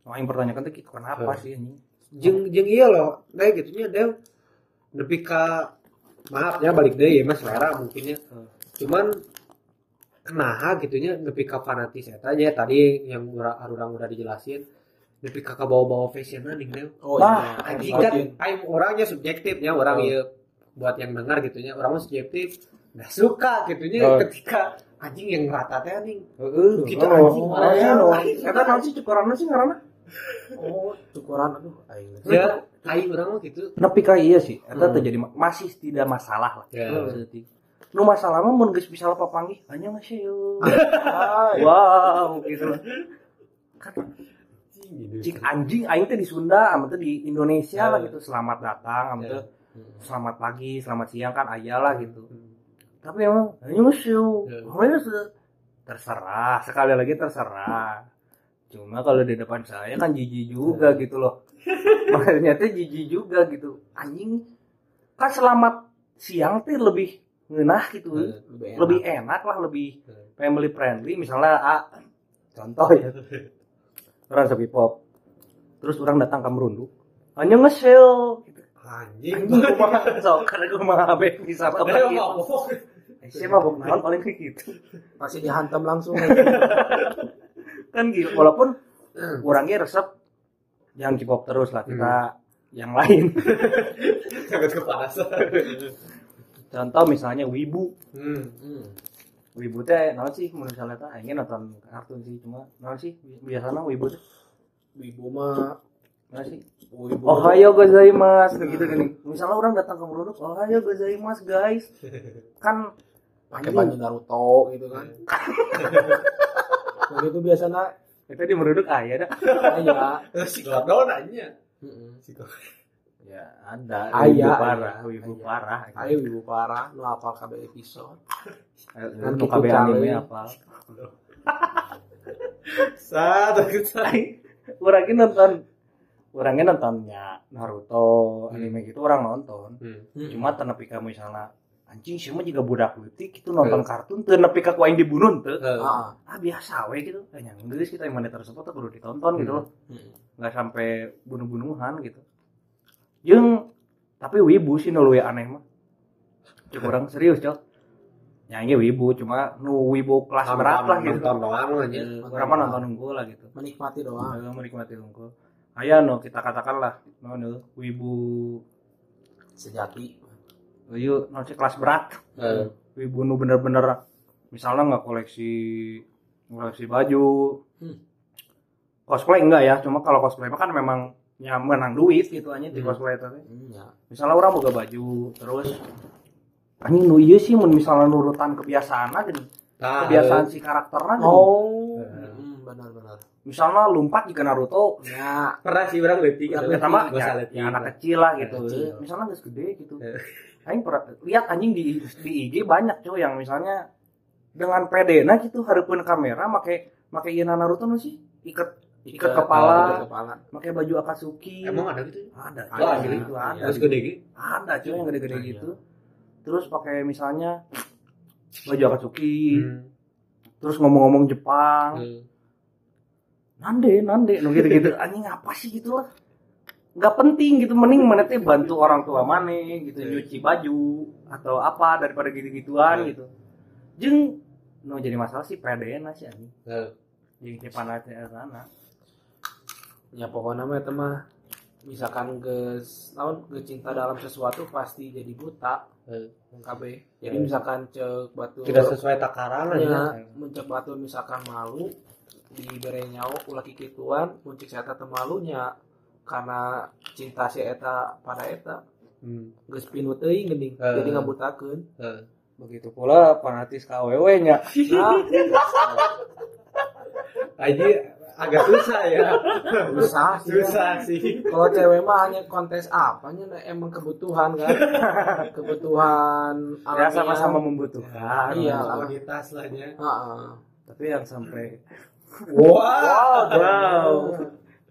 [SPEAKER 2] Nah, yang pertanyakan tuh kenapa
[SPEAKER 1] Hmm.
[SPEAKER 2] sih ini
[SPEAKER 1] Jeng jeng iya loh. Nah gitunya dia lebih ke maaf ya balik deh ya mas selera mungkin ya.
[SPEAKER 2] Hmm.
[SPEAKER 1] Cuman kenaha gitunya lebih ke fanatis eta ya tadi yang orang udah dijelasin lebih ke bawa-bawa fashion nih deh.
[SPEAKER 3] oh
[SPEAKER 2] Nah,
[SPEAKER 3] iya
[SPEAKER 1] Anjing kan aing orangnya subjektifnya orang
[SPEAKER 3] Oh.
[SPEAKER 1] ya buat yang dengar gitunya orang mah subjektif nggak suka gitunya
[SPEAKER 2] Oh.
[SPEAKER 1] ketika anjing yang rata teh anjing
[SPEAKER 2] Heeh,
[SPEAKER 1] Gitu, anjing,
[SPEAKER 2] oh,
[SPEAKER 1] ya.
[SPEAKER 2] Eta naon sih cukuran sih ngaranna?
[SPEAKER 3] oh cukuran aduh aing
[SPEAKER 1] ya aing orang mah gitu
[SPEAKER 2] Nepi ka iya sih, eta
[SPEAKER 1] Hmm.
[SPEAKER 2] teh jadi ma- masih tidak masalah lah.
[SPEAKER 1] Ya.
[SPEAKER 2] Nu masalah mah mun geus bisa papanggih, hanya masih yo.
[SPEAKER 3] Ay,
[SPEAKER 2] Wow, gitu. Kan
[SPEAKER 1] Gitu.
[SPEAKER 2] cik anjing aing teh di Sunda, amat teh di Indonesia
[SPEAKER 1] Ya.
[SPEAKER 2] lah gitu. Selamat datang, amat
[SPEAKER 1] Ya.
[SPEAKER 2] Selamat pagi, selamat siang kan aya lah gitu.
[SPEAKER 1] Hmm.
[SPEAKER 2] Tapi emang. Makanya se- terserah, sekali lagi terserah. Cuma kalau di depan saya kan jijik juga gitu loh. Makanya teh jijik juga gitu. Anjing kan selamat siang teh lebih ngenah gitu.
[SPEAKER 1] Hmm.
[SPEAKER 3] lebih enak.
[SPEAKER 2] Lebih enak lah, lebih
[SPEAKER 1] Hmm.
[SPEAKER 2] family friendly. Misalnya ah, contoh ya. Orang sepi pop. Terus orang datang ke Merunduk. Hanya nge-sale.
[SPEAKER 1] Anjing
[SPEAKER 2] kumaha karena kumaha be bisa apa gitu.
[SPEAKER 1] mabok.
[SPEAKER 2] Saya mabok naon paling kayak gitu.
[SPEAKER 3] pasti dihantam langsung
[SPEAKER 2] kan gitu walaupun orangnya resep yang K-pop terus lah kita yang lain
[SPEAKER 1] Takut kepanasan.
[SPEAKER 2] contoh misalnya wibu
[SPEAKER 1] Hmm.
[SPEAKER 3] Hmm.
[SPEAKER 2] wibu teh naon sih saya teh ingin nonton kartun sih cuma naon sih biasanya wibu teh
[SPEAKER 3] ibu mah
[SPEAKER 2] naon sih? Ohayo gozaimasu kayak gitu gini. Misalnya orang datang ke Merunduk Ohayo gozaimasu guys. Kan
[SPEAKER 3] pakai baju Naruto gitu kan. Begitu biasanya
[SPEAKER 2] itu di Merunduk ah ya dah.
[SPEAKER 3] Ya
[SPEAKER 1] Si Gordon aja.
[SPEAKER 3] Mm-mm.
[SPEAKER 1] Si
[SPEAKER 2] ya ada.
[SPEAKER 3] Aya,
[SPEAKER 2] wibu
[SPEAKER 3] aya.
[SPEAKER 2] parah wibu
[SPEAKER 3] Aya.
[SPEAKER 2] parah.
[SPEAKER 3] Ayo ibu parah, nu apal kabeh episode.
[SPEAKER 2] kan
[SPEAKER 3] Kan
[SPEAKER 2] gitu
[SPEAKER 3] gitu
[SPEAKER 2] kabeh
[SPEAKER 3] cale.
[SPEAKER 2] anime apa
[SPEAKER 1] Satu
[SPEAKER 2] orangnya nonton orangnya nontonnya Naruto
[SPEAKER 1] Hmm.
[SPEAKER 2] anime gitu orang nonton
[SPEAKER 3] Hmm.
[SPEAKER 2] cuma tenepi ka misalnya anjing sih mah juga budak leutik itu nonton kartun teu nepi ka ku aing dibunuh teu
[SPEAKER 3] Heeh.
[SPEAKER 2] ah biasa we gitu kayaknya geus kita yang mana tersebut tuh kudu ditonton gitu loh
[SPEAKER 3] Hmm.
[SPEAKER 2] nggak sampai bunuh-bunuhan gitu jeung tapi wibu sih nu leuwih aneh mah cek orang serius cok nyanyi wibu cuma nu wibu kelas berat lah gitu
[SPEAKER 1] Nonton doang aja.
[SPEAKER 2] orang mah nonton unggul lah gitu
[SPEAKER 3] Menikmati doang.
[SPEAKER 2] Menikmati unggul aya no kita katakan lah no no wibu
[SPEAKER 3] Sejati.
[SPEAKER 2] No sih kelas berat
[SPEAKER 1] Eh,
[SPEAKER 2] wibu nu bener-bener misalnya nggak koleksi koleksi baju
[SPEAKER 3] Hmm.
[SPEAKER 2] cosplay enggak ya cuma kalau cosplay kan memang ya menang duit gitu aja di
[SPEAKER 1] Hmm.
[SPEAKER 2] cosplay itu
[SPEAKER 3] Hmm, ya.
[SPEAKER 2] misalnya orang boga baju terus anjing nu ieu sih mun misalnya nurutan kebiasaan aja
[SPEAKER 1] Nah,
[SPEAKER 2] kebiasaan si karakternya.
[SPEAKER 3] Oh,
[SPEAKER 1] Eh.
[SPEAKER 3] hmm, benar-benar.
[SPEAKER 2] Misalnya lompat jika Naruto
[SPEAKER 3] Ya,
[SPEAKER 1] pernah sih orang letik
[SPEAKER 3] Ya,
[SPEAKER 1] gitu.
[SPEAKER 2] pertama ya, ya anak kecil lah gitu
[SPEAKER 3] Anak kecil.
[SPEAKER 2] misalnya geus gede gitu
[SPEAKER 1] Eh.
[SPEAKER 2] aing pernah lihat anjing di di IG banyak cuy yang misalnya dengan PD nah gitu hareupeun kamera make make ieu Naruto nu sih ikat ikat kepala
[SPEAKER 3] ikat kepala.
[SPEAKER 2] pakai baju Akatsuki
[SPEAKER 1] Emang ada gitu?
[SPEAKER 2] ada
[SPEAKER 3] Ada,
[SPEAKER 2] ada
[SPEAKER 1] ada.
[SPEAKER 2] gitu ada
[SPEAKER 1] Terus gede gitu?
[SPEAKER 2] ada cuy yang gede-gede
[SPEAKER 3] Ada.
[SPEAKER 2] gitu terus pakai misalnya baju Akatsuki
[SPEAKER 1] Hmm.
[SPEAKER 2] terus ngomong-ngomong Jepang
[SPEAKER 1] Hmm.
[SPEAKER 2] Nande nande nu gitu-gitu anjing apa sih gitu lah nggak penting gitu mending mana teh bantu orang tua mana gitu
[SPEAKER 1] Iya.
[SPEAKER 2] nyuci baju atau apa daripada gitu-gituan
[SPEAKER 1] Iya.
[SPEAKER 2] gitu jeng nu jadi masalah sih lah sih anjing jeung cipana teh sana
[SPEAKER 3] Ya pokoknya mah itu mah misalkan ges naon ge cinta dalam sesuatu pasti jadi buta.
[SPEAKER 1] Eh.
[SPEAKER 3] KB. Jadi
[SPEAKER 1] Eh.
[SPEAKER 3] misalkan cek batu
[SPEAKER 1] Tidak sesuai takaran aja.
[SPEAKER 3] ya, mencek batu misalkan malu dibere nyawa ulah kikituan muncik saya teh malunya karena cinta si eta pada eta
[SPEAKER 1] Hmm.
[SPEAKER 3] geus pinu teuing geuning
[SPEAKER 1] Eh.
[SPEAKER 3] jadi ngabutakeun
[SPEAKER 1] Eh.
[SPEAKER 2] begitu pula fanatis KWW nya
[SPEAKER 3] nah
[SPEAKER 1] Aji agak susah ya.
[SPEAKER 3] susah sih
[SPEAKER 1] susah sih.
[SPEAKER 3] kalau cewek mah hanya kontes apanya nah, emang kebutuhan kan kebutuhan
[SPEAKER 2] ya sama-sama membutuhkan
[SPEAKER 3] Iya.
[SPEAKER 1] Kualitas lah ya.
[SPEAKER 3] Heeh.
[SPEAKER 2] tapi yang sampai
[SPEAKER 1] Wow.
[SPEAKER 2] wow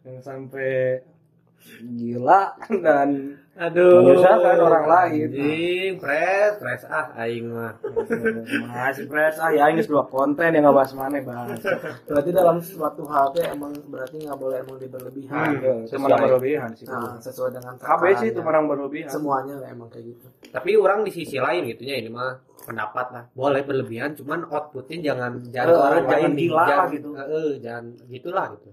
[SPEAKER 2] yang sampai gila dan
[SPEAKER 1] Aduh.
[SPEAKER 2] Menyusahkan orang lain.
[SPEAKER 1] Anjing, pres, pres ah aing mah.
[SPEAKER 2] masih press ah ya ini dua konten yang nggak bahas mana bahas
[SPEAKER 3] berarti dalam suatu hal teh emang berarti nggak boleh emang diberlebihan
[SPEAKER 2] itu
[SPEAKER 1] sesuai.
[SPEAKER 2] menang berlebihan sih
[SPEAKER 3] nah, sesuai dengan
[SPEAKER 2] KB sih itu menang berlebihan
[SPEAKER 3] semuanya emang kayak gitu
[SPEAKER 1] Tapi orang di sisi lain gitu ya ini mah pendapat lah. Boleh berlebihan cuman outputnya jangan jangan
[SPEAKER 2] Eh,
[SPEAKER 1] orang
[SPEAKER 2] jangan
[SPEAKER 1] lain
[SPEAKER 2] gila
[SPEAKER 1] jangan,
[SPEAKER 2] lah gitu.
[SPEAKER 1] Eh, jangan gitulah gitu.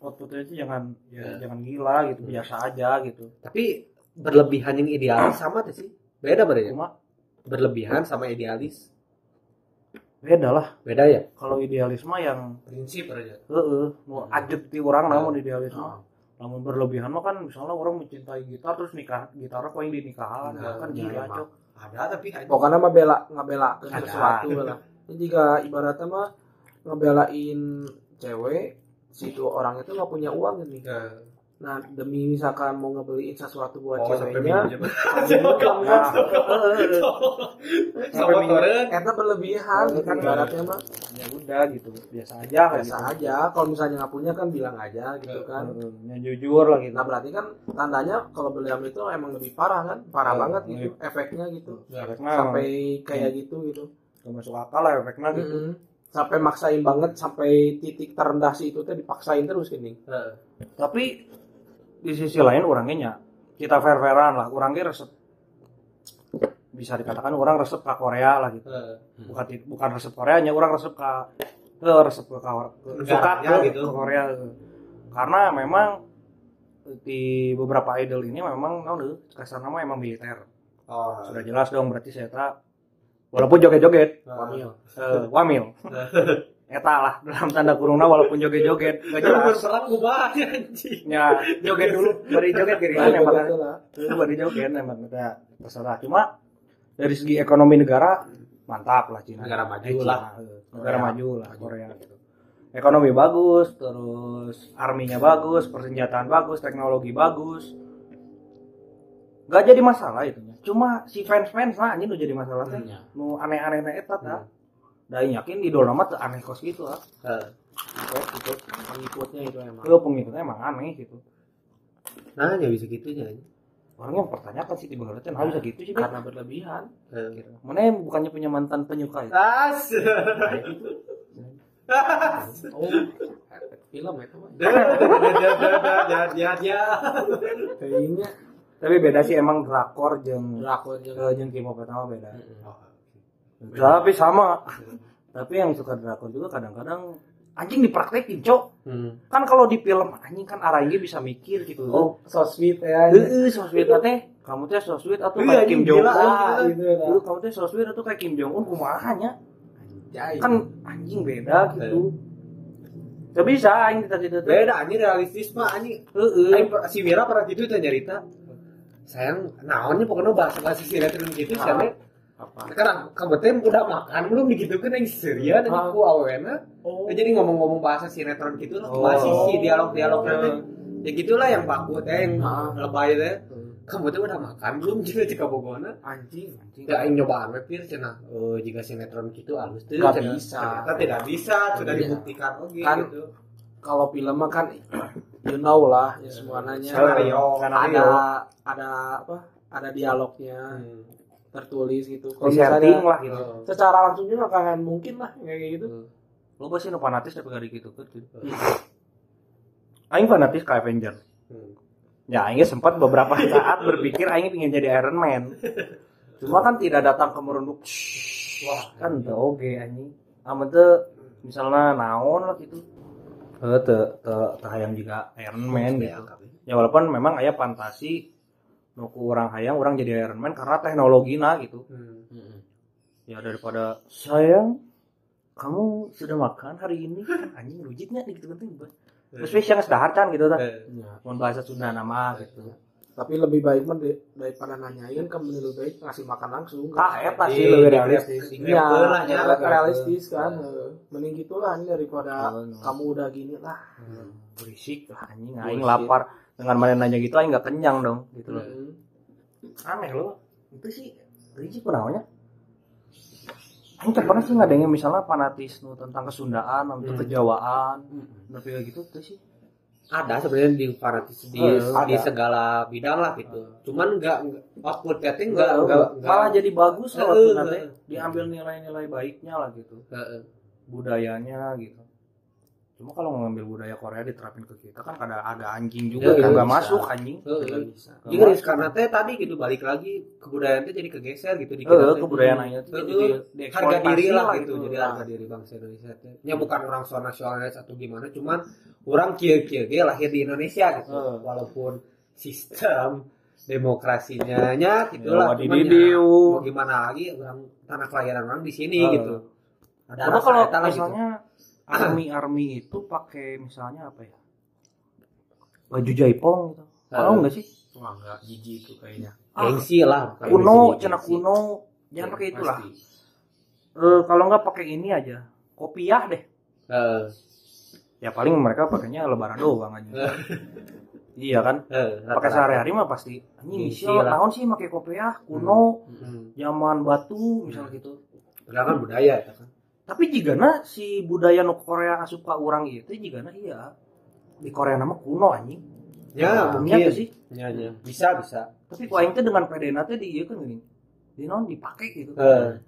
[SPEAKER 2] Outputnya sih jangan ya,
[SPEAKER 1] Ya.
[SPEAKER 2] jangan gila gitu biasa aja gitu
[SPEAKER 1] Tapi berlebihan yang idealis sama tuh sih. Beda berarti.
[SPEAKER 2] cuma
[SPEAKER 1] Berlebihan sama idealis.
[SPEAKER 2] beda lah
[SPEAKER 1] Beda ya?
[SPEAKER 2] kalau idealisme yang
[SPEAKER 1] Prinsip aja.
[SPEAKER 2] heeh mau ajut di orang namun idealisme
[SPEAKER 3] Oh.
[SPEAKER 2] namun berlebihan mah kan misalnya orang mencintai gitar terus nikah gitar apa yang dinikahan
[SPEAKER 1] Nah,
[SPEAKER 2] kan
[SPEAKER 3] iya,
[SPEAKER 2] gila cok
[SPEAKER 1] Ada tapi
[SPEAKER 3] pokoknya mah bela ngabela sesuatu lah ini juga ibaratnya mah ngebelain cewek situ orang itu nggak punya uang ini.
[SPEAKER 1] Nah,
[SPEAKER 3] nah demi misalkan mau ngebeliin sesuatu buat
[SPEAKER 1] oh, sampai
[SPEAKER 3] ceweknya
[SPEAKER 1] Sama koren.
[SPEAKER 3] Eta berlebihan kan ibaratnya mah
[SPEAKER 2] ya udah gitu. Biasa aja kan
[SPEAKER 3] biasa aja. Kalau misalnya nggak punya kan bilang aja gitu kan.
[SPEAKER 2] Heeh, yang jujur lah gitu.
[SPEAKER 3] Nah berarti kan tandanya kalau berliam itu emang lebih parah kan? Parah
[SPEAKER 1] Ya,
[SPEAKER 3] banget gitu efeknya gitu.
[SPEAKER 2] Efeknya
[SPEAKER 3] sampai kayak gitu gitu.
[SPEAKER 2] Gak masuk akal lah efeknya gitu.
[SPEAKER 3] Sampai maksain banget sampai titik terendah si itu teh dipaksain terus gini
[SPEAKER 1] Heeh.
[SPEAKER 2] tapi di sisi lain orangnya nya, kita fair fairan lah orangnya resep bisa dikatakan orang resep ke Korea lah gitu
[SPEAKER 1] Heeh.
[SPEAKER 2] bukan bukan resep Koreanya orang resep ke ke resep ke, ke suka ke,
[SPEAKER 1] gitu.
[SPEAKER 2] ke Korea karena memang di beberapa idol ini memang no, kasar nama emang militer
[SPEAKER 1] Oh.
[SPEAKER 2] sudah jelas dong berarti saya tak walaupun joget-joget.
[SPEAKER 1] Wamil.
[SPEAKER 2] eh, wamil. Eta lah dalam tanda kurungna walaupun joget-joget. Gak jelas.
[SPEAKER 1] Berperan kubah anjing.
[SPEAKER 2] ya joget dulu. Bari joget kiri
[SPEAKER 3] Nah,
[SPEAKER 2] emang. itu bari joget emang. Udah terserah. Cuma dari segi ekonomi negara mantap lah Cina.
[SPEAKER 1] Negara maju
[SPEAKER 2] Eh, Cina,
[SPEAKER 1] lah.
[SPEAKER 2] eh, negara
[SPEAKER 1] Korea.
[SPEAKER 2] maju lah Korea gitu. Ekonomi bagus terus arminya bagus persenjataan bagus teknologi bagus. Nggak jadi masalah itu cuma si fans fans nah ini udah jadi masalah teh
[SPEAKER 3] Iya.
[SPEAKER 2] nu aneh-aneh na eta tah da yakin idola mah teu aneh kos gitu ah
[SPEAKER 1] Heeh.
[SPEAKER 3] Oh, itu pengikutnya itu emang.
[SPEAKER 2] Ke pengikutnya emang aneh gitu
[SPEAKER 1] nah ya bisa gitu nya
[SPEAKER 2] orangnya mempertanyakan sih tiba tiba nah bisa gitu sih.
[SPEAKER 3] Karena berlebihan.
[SPEAKER 2] gitu. mana bukannya punya mantan penyuka ya
[SPEAKER 1] as
[SPEAKER 3] Oh, efek film itu mah.
[SPEAKER 1] ya ya ya
[SPEAKER 3] Kayaknya
[SPEAKER 2] tapi beda sih emang drakor jeung
[SPEAKER 3] drakor
[SPEAKER 2] eh, jeung K-pop pertama beda tapi sama tapi yang suka drakor juga kadang-kadang anjing dipraktekin cok
[SPEAKER 1] Hmm.
[SPEAKER 2] kan kalau di film anjing kan arahnya bisa mikir gitu
[SPEAKER 3] Oh, so sweet ya.
[SPEAKER 2] Heeh, so sweet teh. Kamu teh so sweet atau
[SPEAKER 1] Iya,
[SPEAKER 2] kayak Kim Jong Un.
[SPEAKER 3] gitu
[SPEAKER 2] kamu teh so sweet atau kayak Kim Jong Un kumaha nya?
[SPEAKER 3] Jai.
[SPEAKER 2] Kan anjing beda gitu. Gak bisa anjing kita tidak
[SPEAKER 1] beda anjing realistis mah anjing
[SPEAKER 2] Heeh.
[SPEAKER 1] Si Mira pernah gitu teh nyarita sayang naonnya pokoknya bahasa bahasa sinetron gitu
[SPEAKER 2] Ah.
[SPEAKER 1] siapa
[SPEAKER 3] apa?
[SPEAKER 1] kamu teh udah makan belum begitu kan yang serius tadi
[SPEAKER 2] Ah.
[SPEAKER 1] ku awena
[SPEAKER 3] Oh.
[SPEAKER 1] jadi ngomong-ngomong bahasa sinetron gitu lah
[SPEAKER 2] Oh.
[SPEAKER 1] masih si dialog-dialog teh ya gitulah yang baku teh yang
[SPEAKER 3] Ah.
[SPEAKER 1] lebay teh kamu tuh udah makan belum juga jika bogona
[SPEAKER 3] Anjing.
[SPEAKER 2] Anjing.
[SPEAKER 1] ya aing nyoba ame pir cenah oh jika sinetron gitu halus tuh
[SPEAKER 3] Nggak bisa.
[SPEAKER 1] ternyata tidak bisa sudah dibuktikan oke
[SPEAKER 3] Kan-
[SPEAKER 1] gitu
[SPEAKER 3] Kalau film kan you know lah ya semua nanya.
[SPEAKER 1] Skenario.
[SPEAKER 3] Ada ada apa? Ada dialognya
[SPEAKER 1] Hmm.
[SPEAKER 3] tertulis gitu. Kalau misalnya
[SPEAKER 2] lah gitu.
[SPEAKER 3] secara langsung juga nggak akan mungkin lah kayak gitu.
[SPEAKER 2] Lo pasti nu fanatis tapi gak gitu kan. Aing fanatis ke Avenger.
[SPEAKER 1] Hmm.
[SPEAKER 2] Ya, Aing sempat beberapa saat berpikir Aing ingin jadi Iron Man. Cuma kan tidak datang ke merunduk. Wah, kan teu oge anjing. Amun teu misalnya naon lah gitu. Eh teu teu teu hayang juga Iron Man gitu. Ya walaupun memang aya fantasi nuku orang hayang orang jadi Iron Man karena teknologina gitu.
[SPEAKER 1] Hmm.
[SPEAKER 2] Ya daripada sayang kamu sudah makan hari ini kan anjing rujitnya gitu kan Terus yang sedahar can gitu.
[SPEAKER 1] Eh,
[SPEAKER 3] Ya.
[SPEAKER 2] Mun bahasa Sunda nama gitu.
[SPEAKER 3] Tapi lebih baik di- daripada nanyain kan lebih baik ngasih makan langsung.
[SPEAKER 2] Ah, eta sih
[SPEAKER 1] Iya,
[SPEAKER 2] lebih
[SPEAKER 1] iya,
[SPEAKER 2] realistis.
[SPEAKER 1] iya.
[SPEAKER 3] Iya, ya,
[SPEAKER 1] ya,
[SPEAKER 3] realistis kan. Mending gitulah ini daripada kamu udah gini lah.
[SPEAKER 2] Berisik lah anjing aing lapar. Dengan mana nanya gitu aing enggak kenyang dong gitu loh.
[SPEAKER 3] Hmm.
[SPEAKER 2] Aneh loh. Itu sih berisik. Aing teh pernah sih ngadengin misalnya fanatis nu tentang kesundaan atau
[SPEAKER 1] Hmm.
[SPEAKER 2] kejawaan.
[SPEAKER 3] Hmm.
[SPEAKER 2] Tapi kayak gitu tuh sih.
[SPEAKER 1] Ada sebenarnya di fanatis di,
[SPEAKER 2] Eh,
[SPEAKER 1] di
[SPEAKER 2] ada.
[SPEAKER 1] segala bidang lah gitu cuman enggak outputnya teh
[SPEAKER 2] Enggak,
[SPEAKER 1] enggak enggak enggak
[SPEAKER 2] malah jadi bagus
[SPEAKER 1] eh,
[SPEAKER 2] nanti
[SPEAKER 1] eh.
[SPEAKER 2] diambil nilai-nilai baiknya lah gitu.
[SPEAKER 1] Heeh.
[SPEAKER 2] budayanya gitu. Cuma kalau ngambil budaya Korea diterapin ke kita kan ada ada anjing juga
[SPEAKER 1] Ya,
[SPEAKER 2] yang nggak masuk anjing.
[SPEAKER 1] Heeh.
[SPEAKER 3] Nggak bisa.
[SPEAKER 1] Karena teh tadi gitu balik lagi kebudayaan teh jadi kegeser gitu di kita
[SPEAKER 2] kebudayaan aja jadi
[SPEAKER 1] harga diri lah gitu
[SPEAKER 2] gitu.
[SPEAKER 1] jadi
[SPEAKER 2] Nah.
[SPEAKER 1] harga diri bangsa Indonesia teh nya bukan orang so nasionalis atau gimana cuman orang kieu kieu ge lahir di Indonesia gitu walaupun sistem demokrasinya nya
[SPEAKER 2] Ya,
[SPEAKER 1] gitulah cuman ya,
[SPEAKER 2] didiu.
[SPEAKER 1] mau gimana lagi orang tanah kelahiran orang di sini gitu ada
[SPEAKER 2] Karena kalau
[SPEAKER 1] gitu.
[SPEAKER 2] Army army itu pakai misalnya apa ya? Baju jaipong gitu. Mau
[SPEAKER 1] Heeh.
[SPEAKER 2] nggak sih?
[SPEAKER 3] Wah, enggak jijik itu kayaknya.
[SPEAKER 1] gengsi lah
[SPEAKER 2] Kuno, cina kuno. Jangan
[SPEAKER 3] Ya,
[SPEAKER 2] pakai itulah. Eh, kalau nggak pakai ini aja. Kopiah deh.
[SPEAKER 1] Heeh.
[SPEAKER 2] Ya paling mereka pakainya lebaran doang aja. iya kan?
[SPEAKER 1] Heeh,
[SPEAKER 2] Pakai sehari-hari mah pasti. Sial,
[SPEAKER 1] lah.
[SPEAKER 2] naon sih pakai kopiah kuno,
[SPEAKER 1] Hmm.
[SPEAKER 2] zaman batu misalnya gitu.
[SPEAKER 1] Padahal kan budaya ya kan
[SPEAKER 2] Tapi jika na si budaya nu Korea asup ka orang itu jika na iya di Korea nama kuno anjing.
[SPEAKER 1] ya mungkin
[SPEAKER 2] tuh sih.
[SPEAKER 1] ya, ya. bisa bisa
[SPEAKER 2] Tapi aing teh dengan pedena teh di ieu kan gini. Di non dipakai gitu.
[SPEAKER 1] Heeh.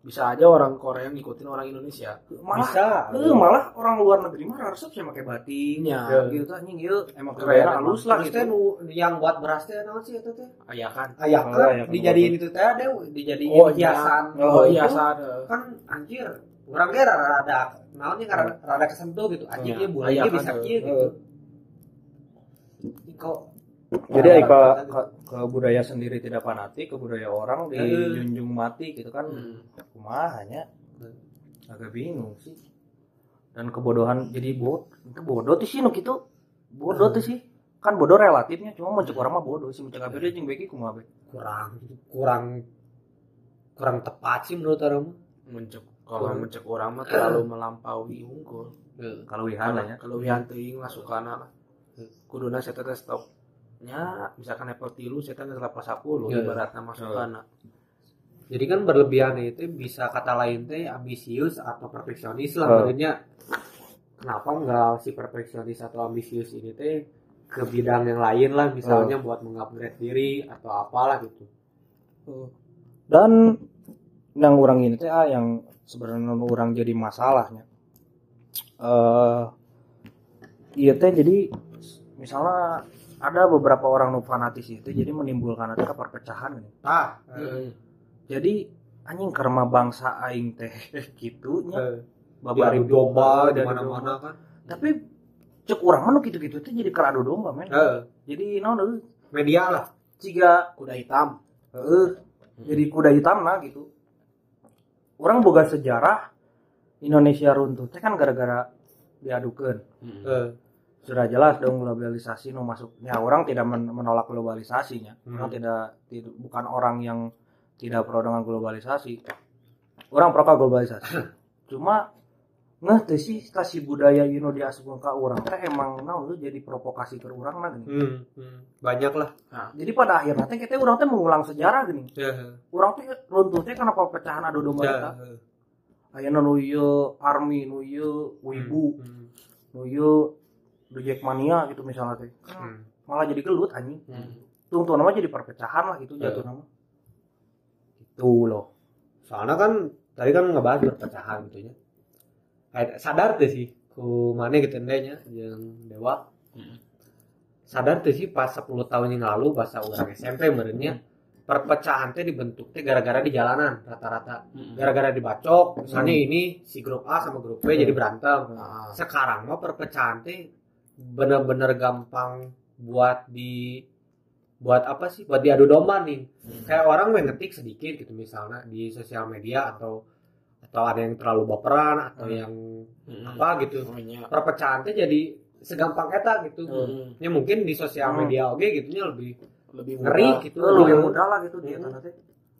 [SPEAKER 3] Bisa aja orang Korea ngikutin orang Indonesia.
[SPEAKER 2] Malah
[SPEAKER 1] bisa
[SPEAKER 2] eh, malah orang luar negeri mah resep sih pakai batik.
[SPEAKER 3] Iya.
[SPEAKER 1] Ya.
[SPEAKER 2] Gitu tuh anjing ieu emang
[SPEAKER 3] emang.
[SPEAKER 2] halus lah
[SPEAKER 1] Terus
[SPEAKER 2] gitu.
[SPEAKER 1] teh nu yang buat beras teh naon sih itu teh?
[SPEAKER 3] Ayah kan.
[SPEAKER 1] Ayak
[SPEAKER 2] Oh,
[SPEAKER 1] kan
[SPEAKER 2] ayak.
[SPEAKER 1] dijadiin itu teh ada dijadiin
[SPEAKER 3] Oh, iya.
[SPEAKER 1] hiasan.
[SPEAKER 3] Oh,
[SPEAKER 1] Itu
[SPEAKER 3] iya ada.
[SPEAKER 1] Kan anjir. Orang ge rada rada naonnya rada, rada kesentuh gitu. Anjir
[SPEAKER 3] Iya.
[SPEAKER 1] bulan
[SPEAKER 3] Ayak
[SPEAKER 1] ge bisa kieu
[SPEAKER 3] eh.
[SPEAKER 1] gitu. Kok
[SPEAKER 2] Jadi ke, ke, ke budaya sendiri tidak fanatik, ke budaya orang
[SPEAKER 1] Eh.
[SPEAKER 2] dijunjung mati gitu kan.
[SPEAKER 3] Hmm.
[SPEAKER 2] Kumaha hanya agak bingung sih. Dan kebodohan jadi bot, itu bodoh tuh sih nu gitu. Bodoh tuh sih. Kan bodoh relatifnya, cuma mencek orang mah bodoh sih mencek abdi jeung beki kumaha be.
[SPEAKER 1] kurang kurang kurang tepat sih menurut orang mah.
[SPEAKER 3] Kalau mencek orang mah terlalu melampaui unggul.
[SPEAKER 2] Kalau wihan lah ya.
[SPEAKER 3] Kalau wihan teuing lah sukana lah. Kuduna saya teh stop ya misalkan level tilu saya kan level 10
[SPEAKER 1] Ya.
[SPEAKER 3] ibaratnya masukkan
[SPEAKER 1] Jadi kan berlebihan itu bisa kata lain teh ambisius atau perfeksionis lah maksudnya. Kenapa enggak si perfeksionis atau ambisius ini teh ke bidang yang lain lah misalnya buat mengupgrade diri atau apalah gitu.
[SPEAKER 2] dan yang orang ini teh ah, yang sebenarnya orang jadi masalahnya eh iya teh jadi misalnya ada beberapa orang nu fanatis itu jadi menimbulkan ada perpecahan.
[SPEAKER 1] Ah,
[SPEAKER 3] Hmm.
[SPEAKER 2] jadi anjing karma bangsa aing teh gitunya
[SPEAKER 1] eh,
[SPEAKER 2] babari
[SPEAKER 1] domba di mana-mana kan.
[SPEAKER 2] tapi cek orang mana gitu-gitu teh jadi keradu domba men
[SPEAKER 1] Eh,
[SPEAKER 2] jadi euy
[SPEAKER 1] media lah.
[SPEAKER 2] ciga
[SPEAKER 3] kuda hitam
[SPEAKER 2] Heeh. Jadi kuda hitam lah gitu. Orang boga sejarah Indonesia runtuh teh kan gara-gara diadukan.
[SPEAKER 1] Eh,
[SPEAKER 2] Sudah jelas dong globalisasi nu masuk. Ya orang tidak men- menolak globalisasinya. Orang
[SPEAKER 1] Hmm.
[SPEAKER 2] tidak, tidak bukan orang yang tidak pro dengan globalisasi. Orang pro globalisasi. Cuma ngeh teh sih stasi budaya Yuno diasupkeun ka urang teh emang naon tuh jadi provokasi ke urang lah gini.
[SPEAKER 1] hmm, hmm, banyak lah.
[SPEAKER 2] Jadi pada akhirnya teh kita urang teh mengulang sejarah gini.
[SPEAKER 1] Ya,
[SPEAKER 2] Urang teh runtuh teh karena perpecahan adu domba
[SPEAKER 1] ya,
[SPEAKER 2] eta. Ayeuna nu ieu army nu ieu wibu
[SPEAKER 1] Hmm,
[SPEAKER 2] nu ieu The Jackmania gitu misalnya teh.
[SPEAKER 1] hmm,
[SPEAKER 2] Malah jadi gelut anjing.
[SPEAKER 1] hmm.
[SPEAKER 2] Tungtu nama jadi perpecahan lah gitu
[SPEAKER 1] Ya.
[SPEAKER 2] jatuh nama. Itu loh.
[SPEAKER 1] Soalnya kan tadi kan ngebahas perpecahan gitu ya. Sadar tuh sih ku mana gitu nya yang dewa. Sadar tuh sih pas 10 tahun yang lalu bahasa orang SMP merenya perpecahan teh dibentuk teh gara-gara di jalanan rata-rata. Gara-gara dibacok, misalnya ini si grup A sama grup B jadi berantem.
[SPEAKER 3] Nah,
[SPEAKER 1] Sekarang mah perpecahan teh bener-bener gampang buat di buat apa sih? Buat diadu domba nih. Kayak orang main ngetik sedikit gitu misalnya di sosial media atau atau ada yang terlalu baperan atau
[SPEAKER 2] Hmm.
[SPEAKER 1] yang
[SPEAKER 3] Hmm.
[SPEAKER 1] apa gitu perpecahan teh jadi segampang eta gitu
[SPEAKER 3] Hmm.
[SPEAKER 1] ya mungkin di sosial
[SPEAKER 2] Hmm.
[SPEAKER 1] media oke gitunya lebih
[SPEAKER 3] lebih
[SPEAKER 1] ngeri
[SPEAKER 3] mudah.
[SPEAKER 1] gitu
[SPEAKER 2] Lu yang muda lah gitu dia
[SPEAKER 1] Hmm.
[SPEAKER 2] teh.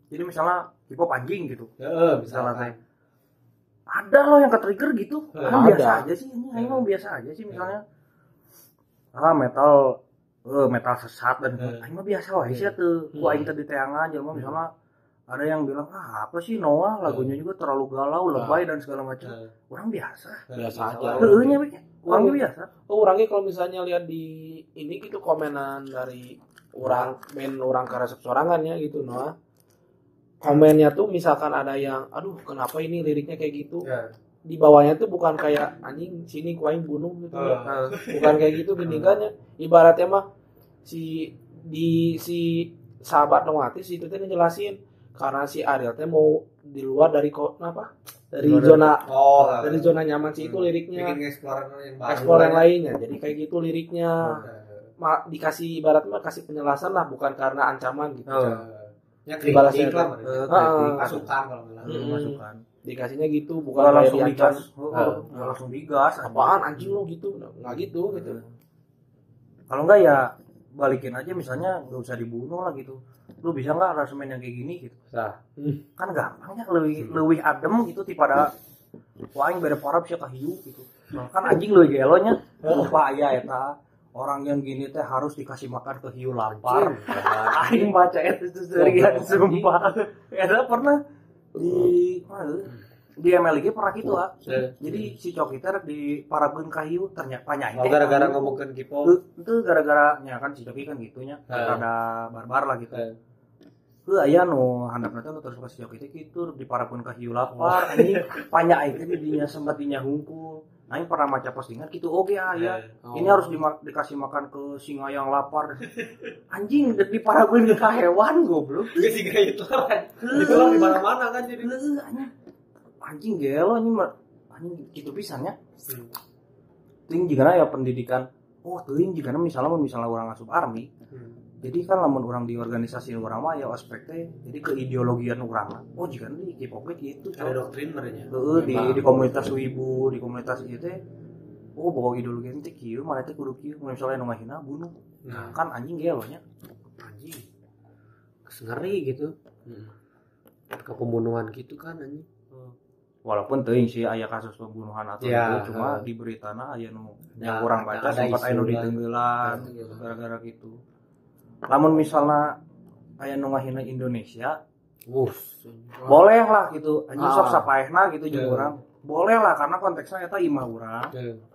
[SPEAKER 2] Jadi misalnya hip-hop anjing gitu.
[SPEAKER 1] ya
[SPEAKER 2] Misalnya teh. Ada loh yang ke-trigger gitu.
[SPEAKER 1] Eh,
[SPEAKER 2] Emang
[SPEAKER 3] ada.
[SPEAKER 2] biasa aja sih ini, emang biasa aja sih misalnya. Ah metal eh metal sesat dan aing mah biasa wae sih tuh. Ku aing tadi teangan jelema misalnya ada yang bilang ah apa sih Noah lagunya juga terlalu galau lebay dan segala macam
[SPEAKER 1] Eh,
[SPEAKER 2] orang biasa
[SPEAKER 3] Biasa aja.
[SPEAKER 2] Heeh nya we. orangnya biasa
[SPEAKER 3] Oh, orangnya kalau misalnya lihat di ini gitu komenan dari orang main orang karesep sorangan ya gitu Noah. Komennya tuh misalkan ada yang aduh kenapa ini liriknya kayak gitu.
[SPEAKER 1] ya.
[SPEAKER 3] Di bawahnya tuh bukan kayak anjing sini kuaing bunuh gitu.
[SPEAKER 1] Eh,
[SPEAKER 2] Heeh.
[SPEAKER 3] Bukan kayak gitu gini Ibaratnya mah si di si sahabat Noatis itu teh ngejelasin karena si Ariel teh mau di luar dari kok apa? Dari
[SPEAKER 1] Luar dari-
[SPEAKER 3] zona
[SPEAKER 1] oh
[SPEAKER 3] dari zona nyaman sih itu
[SPEAKER 1] Hmm.
[SPEAKER 3] liriknya.
[SPEAKER 1] bikin explore yang
[SPEAKER 3] Explore yang lainnya. Jadi kayak gitu liriknya. Ma- dikasih ibarat mah kasih penjelasan lah bukan karena ancaman gitu.
[SPEAKER 2] Oh.
[SPEAKER 1] ya
[SPEAKER 3] Dibalasnya
[SPEAKER 1] kritik lah
[SPEAKER 3] itu.
[SPEAKER 1] masukan kalau.
[SPEAKER 3] Hmm.
[SPEAKER 2] masukan
[SPEAKER 3] Dikasihnya gitu bukan kayak
[SPEAKER 2] langsung digas Oh, nggak langsung digas
[SPEAKER 3] Apaan anjing lo gitu? Nggak gitu gitu.
[SPEAKER 2] kalau enggak ya balikin aja misalnya nggak usah dibunuh lah gitu lu bisa nggak rasemen yang kayak gini gitu.
[SPEAKER 1] Sah.
[SPEAKER 2] kan gampang ya lebih lebih adem gitu daripada wah yang beda parah bisa kahiu gitu. Kan anjing lebih gelonya lupa ya eta. Orang yang gini teh harus dikasih makan ke hiu lapar. Aing baca itu serian sumpah. Eta pernah di mana di MLG pernah gitu ah.
[SPEAKER 1] Eh,
[SPEAKER 2] jadi si coki teh rek di paragun kahiu ternyata panjang
[SPEAKER 1] Oh, gara-gara ngomongin Kipo.
[SPEAKER 2] itu, gara-gara ya kan si coki kan gitunya. Ada barbar lah gitu. Heuh aya nu handapna teh nu terus ka si coki teh kitu diparakeun ka hiu lapar panjang aing teh didinya sempat dinya hungkul. Aing pernah maca postingan gitu oke aya
[SPEAKER 3] Oh.
[SPEAKER 2] ini harus dima- dikasih makan ke singa yang lapar. Anjing dek diparakeun ke hewan goblok.
[SPEAKER 1] Sih kayak itu. Itu lah di mana-mana kan jadi.
[SPEAKER 2] Anjing. Gelo mah- anjing gitu pisan ya. Ting jika ya pendidikan. Oh teuing jika misalnya misalnya orang asup army jadi kan lamun orang di organisasi orang mah ya aspek teh jadi ke ideologian orang oh jika di K-pop gitu
[SPEAKER 1] Ada doktrin merenya.
[SPEAKER 2] Heeh, di di komunitas wibu di komunitas itu teh oh bawa ideologi teh kieu mana teh kudu kieu. Mun misalnya nu ngahina bunuh.
[SPEAKER 1] Nah,
[SPEAKER 2] kan anjing gelo nya
[SPEAKER 1] anjing. Ngeri gitu. Ke pembunuhan gitu kan anjing.
[SPEAKER 2] walaupun teuing sih aya kasus pembunuhan atau
[SPEAKER 1] Ya,
[SPEAKER 2] itu cuma di beritana aya nu
[SPEAKER 1] Ya,
[SPEAKER 2] yang kurang baca sempat aya nu ditenggelan
[SPEAKER 3] Ya.
[SPEAKER 2] gara-gara gitu namun misalnya aya nu ngahina Indonesia
[SPEAKER 1] Wuh.
[SPEAKER 2] boleh lah gitu. Anjing sok
[SPEAKER 3] Ah.
[SPEAKER 2] sapaehna gitu jeung
[SPEAKER 1] Ya.
[SPEAKER 2] orang boleh lah karena konteksnya eta imah urang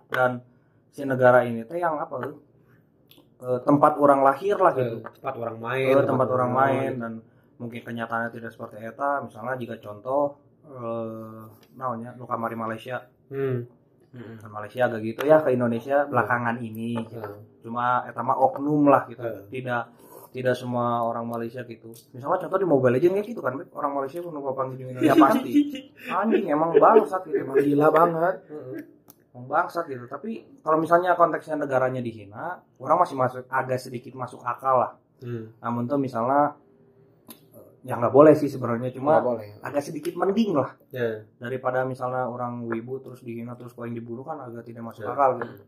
[SPEAKER 2] dan si negara ini teh yang apa tuh? Eh, tempat orang lahir lah gitu.
[SPEAKER 1] Tempat orang main
[SPEAKER 2] Eh, tempat orang main. dan mungkin kenyataannya tidak seperti eta. Misalnya jika contoh eh naonnya nu kamari Malaysia.
[SPEAKER 1] Hmm.
[SPEAKER 2] kan Malaysia agak gitu ya ke Indonesia belakangan ini. Gitu. Cuma eta mah oknum lah gitu
[SPEAKER 1] Hmm.
[SPEAKER 2] tidak tidak semua orang Malaysia gitu misalnya contoh di Mobile Legends kayak gitu kan orang Malaysia pun numpang di Indonesia pasti anjing emang bangsat gitu emang
[SPEAKER 3] gila banget.
[SPEAKER 2] Emang bangsat gitu tapi kalau misalnya konteksnya negaranya dihina orang masih masuk agak sedikit masuk akal lah
[SPEAKER 1] Hmm.
[SPEAKER 2] namun tuh misalnya eh, ya nggak boleh sih sebenarnya
[SPEAKER 3] Nggak
[SPEAKER 2] cuma
[SPEAKER 3] boleh.
[SPEAKER 2] agak sedikit mending lah
[SPEAKER 1] Ya.
[SPEAKER 2] daripada misalnya orang wibu terus dihina terus poin dibunuh kan agak tidak masuk
[SPEAKER 1] Ya.
[SPEAKER 2] akal gitu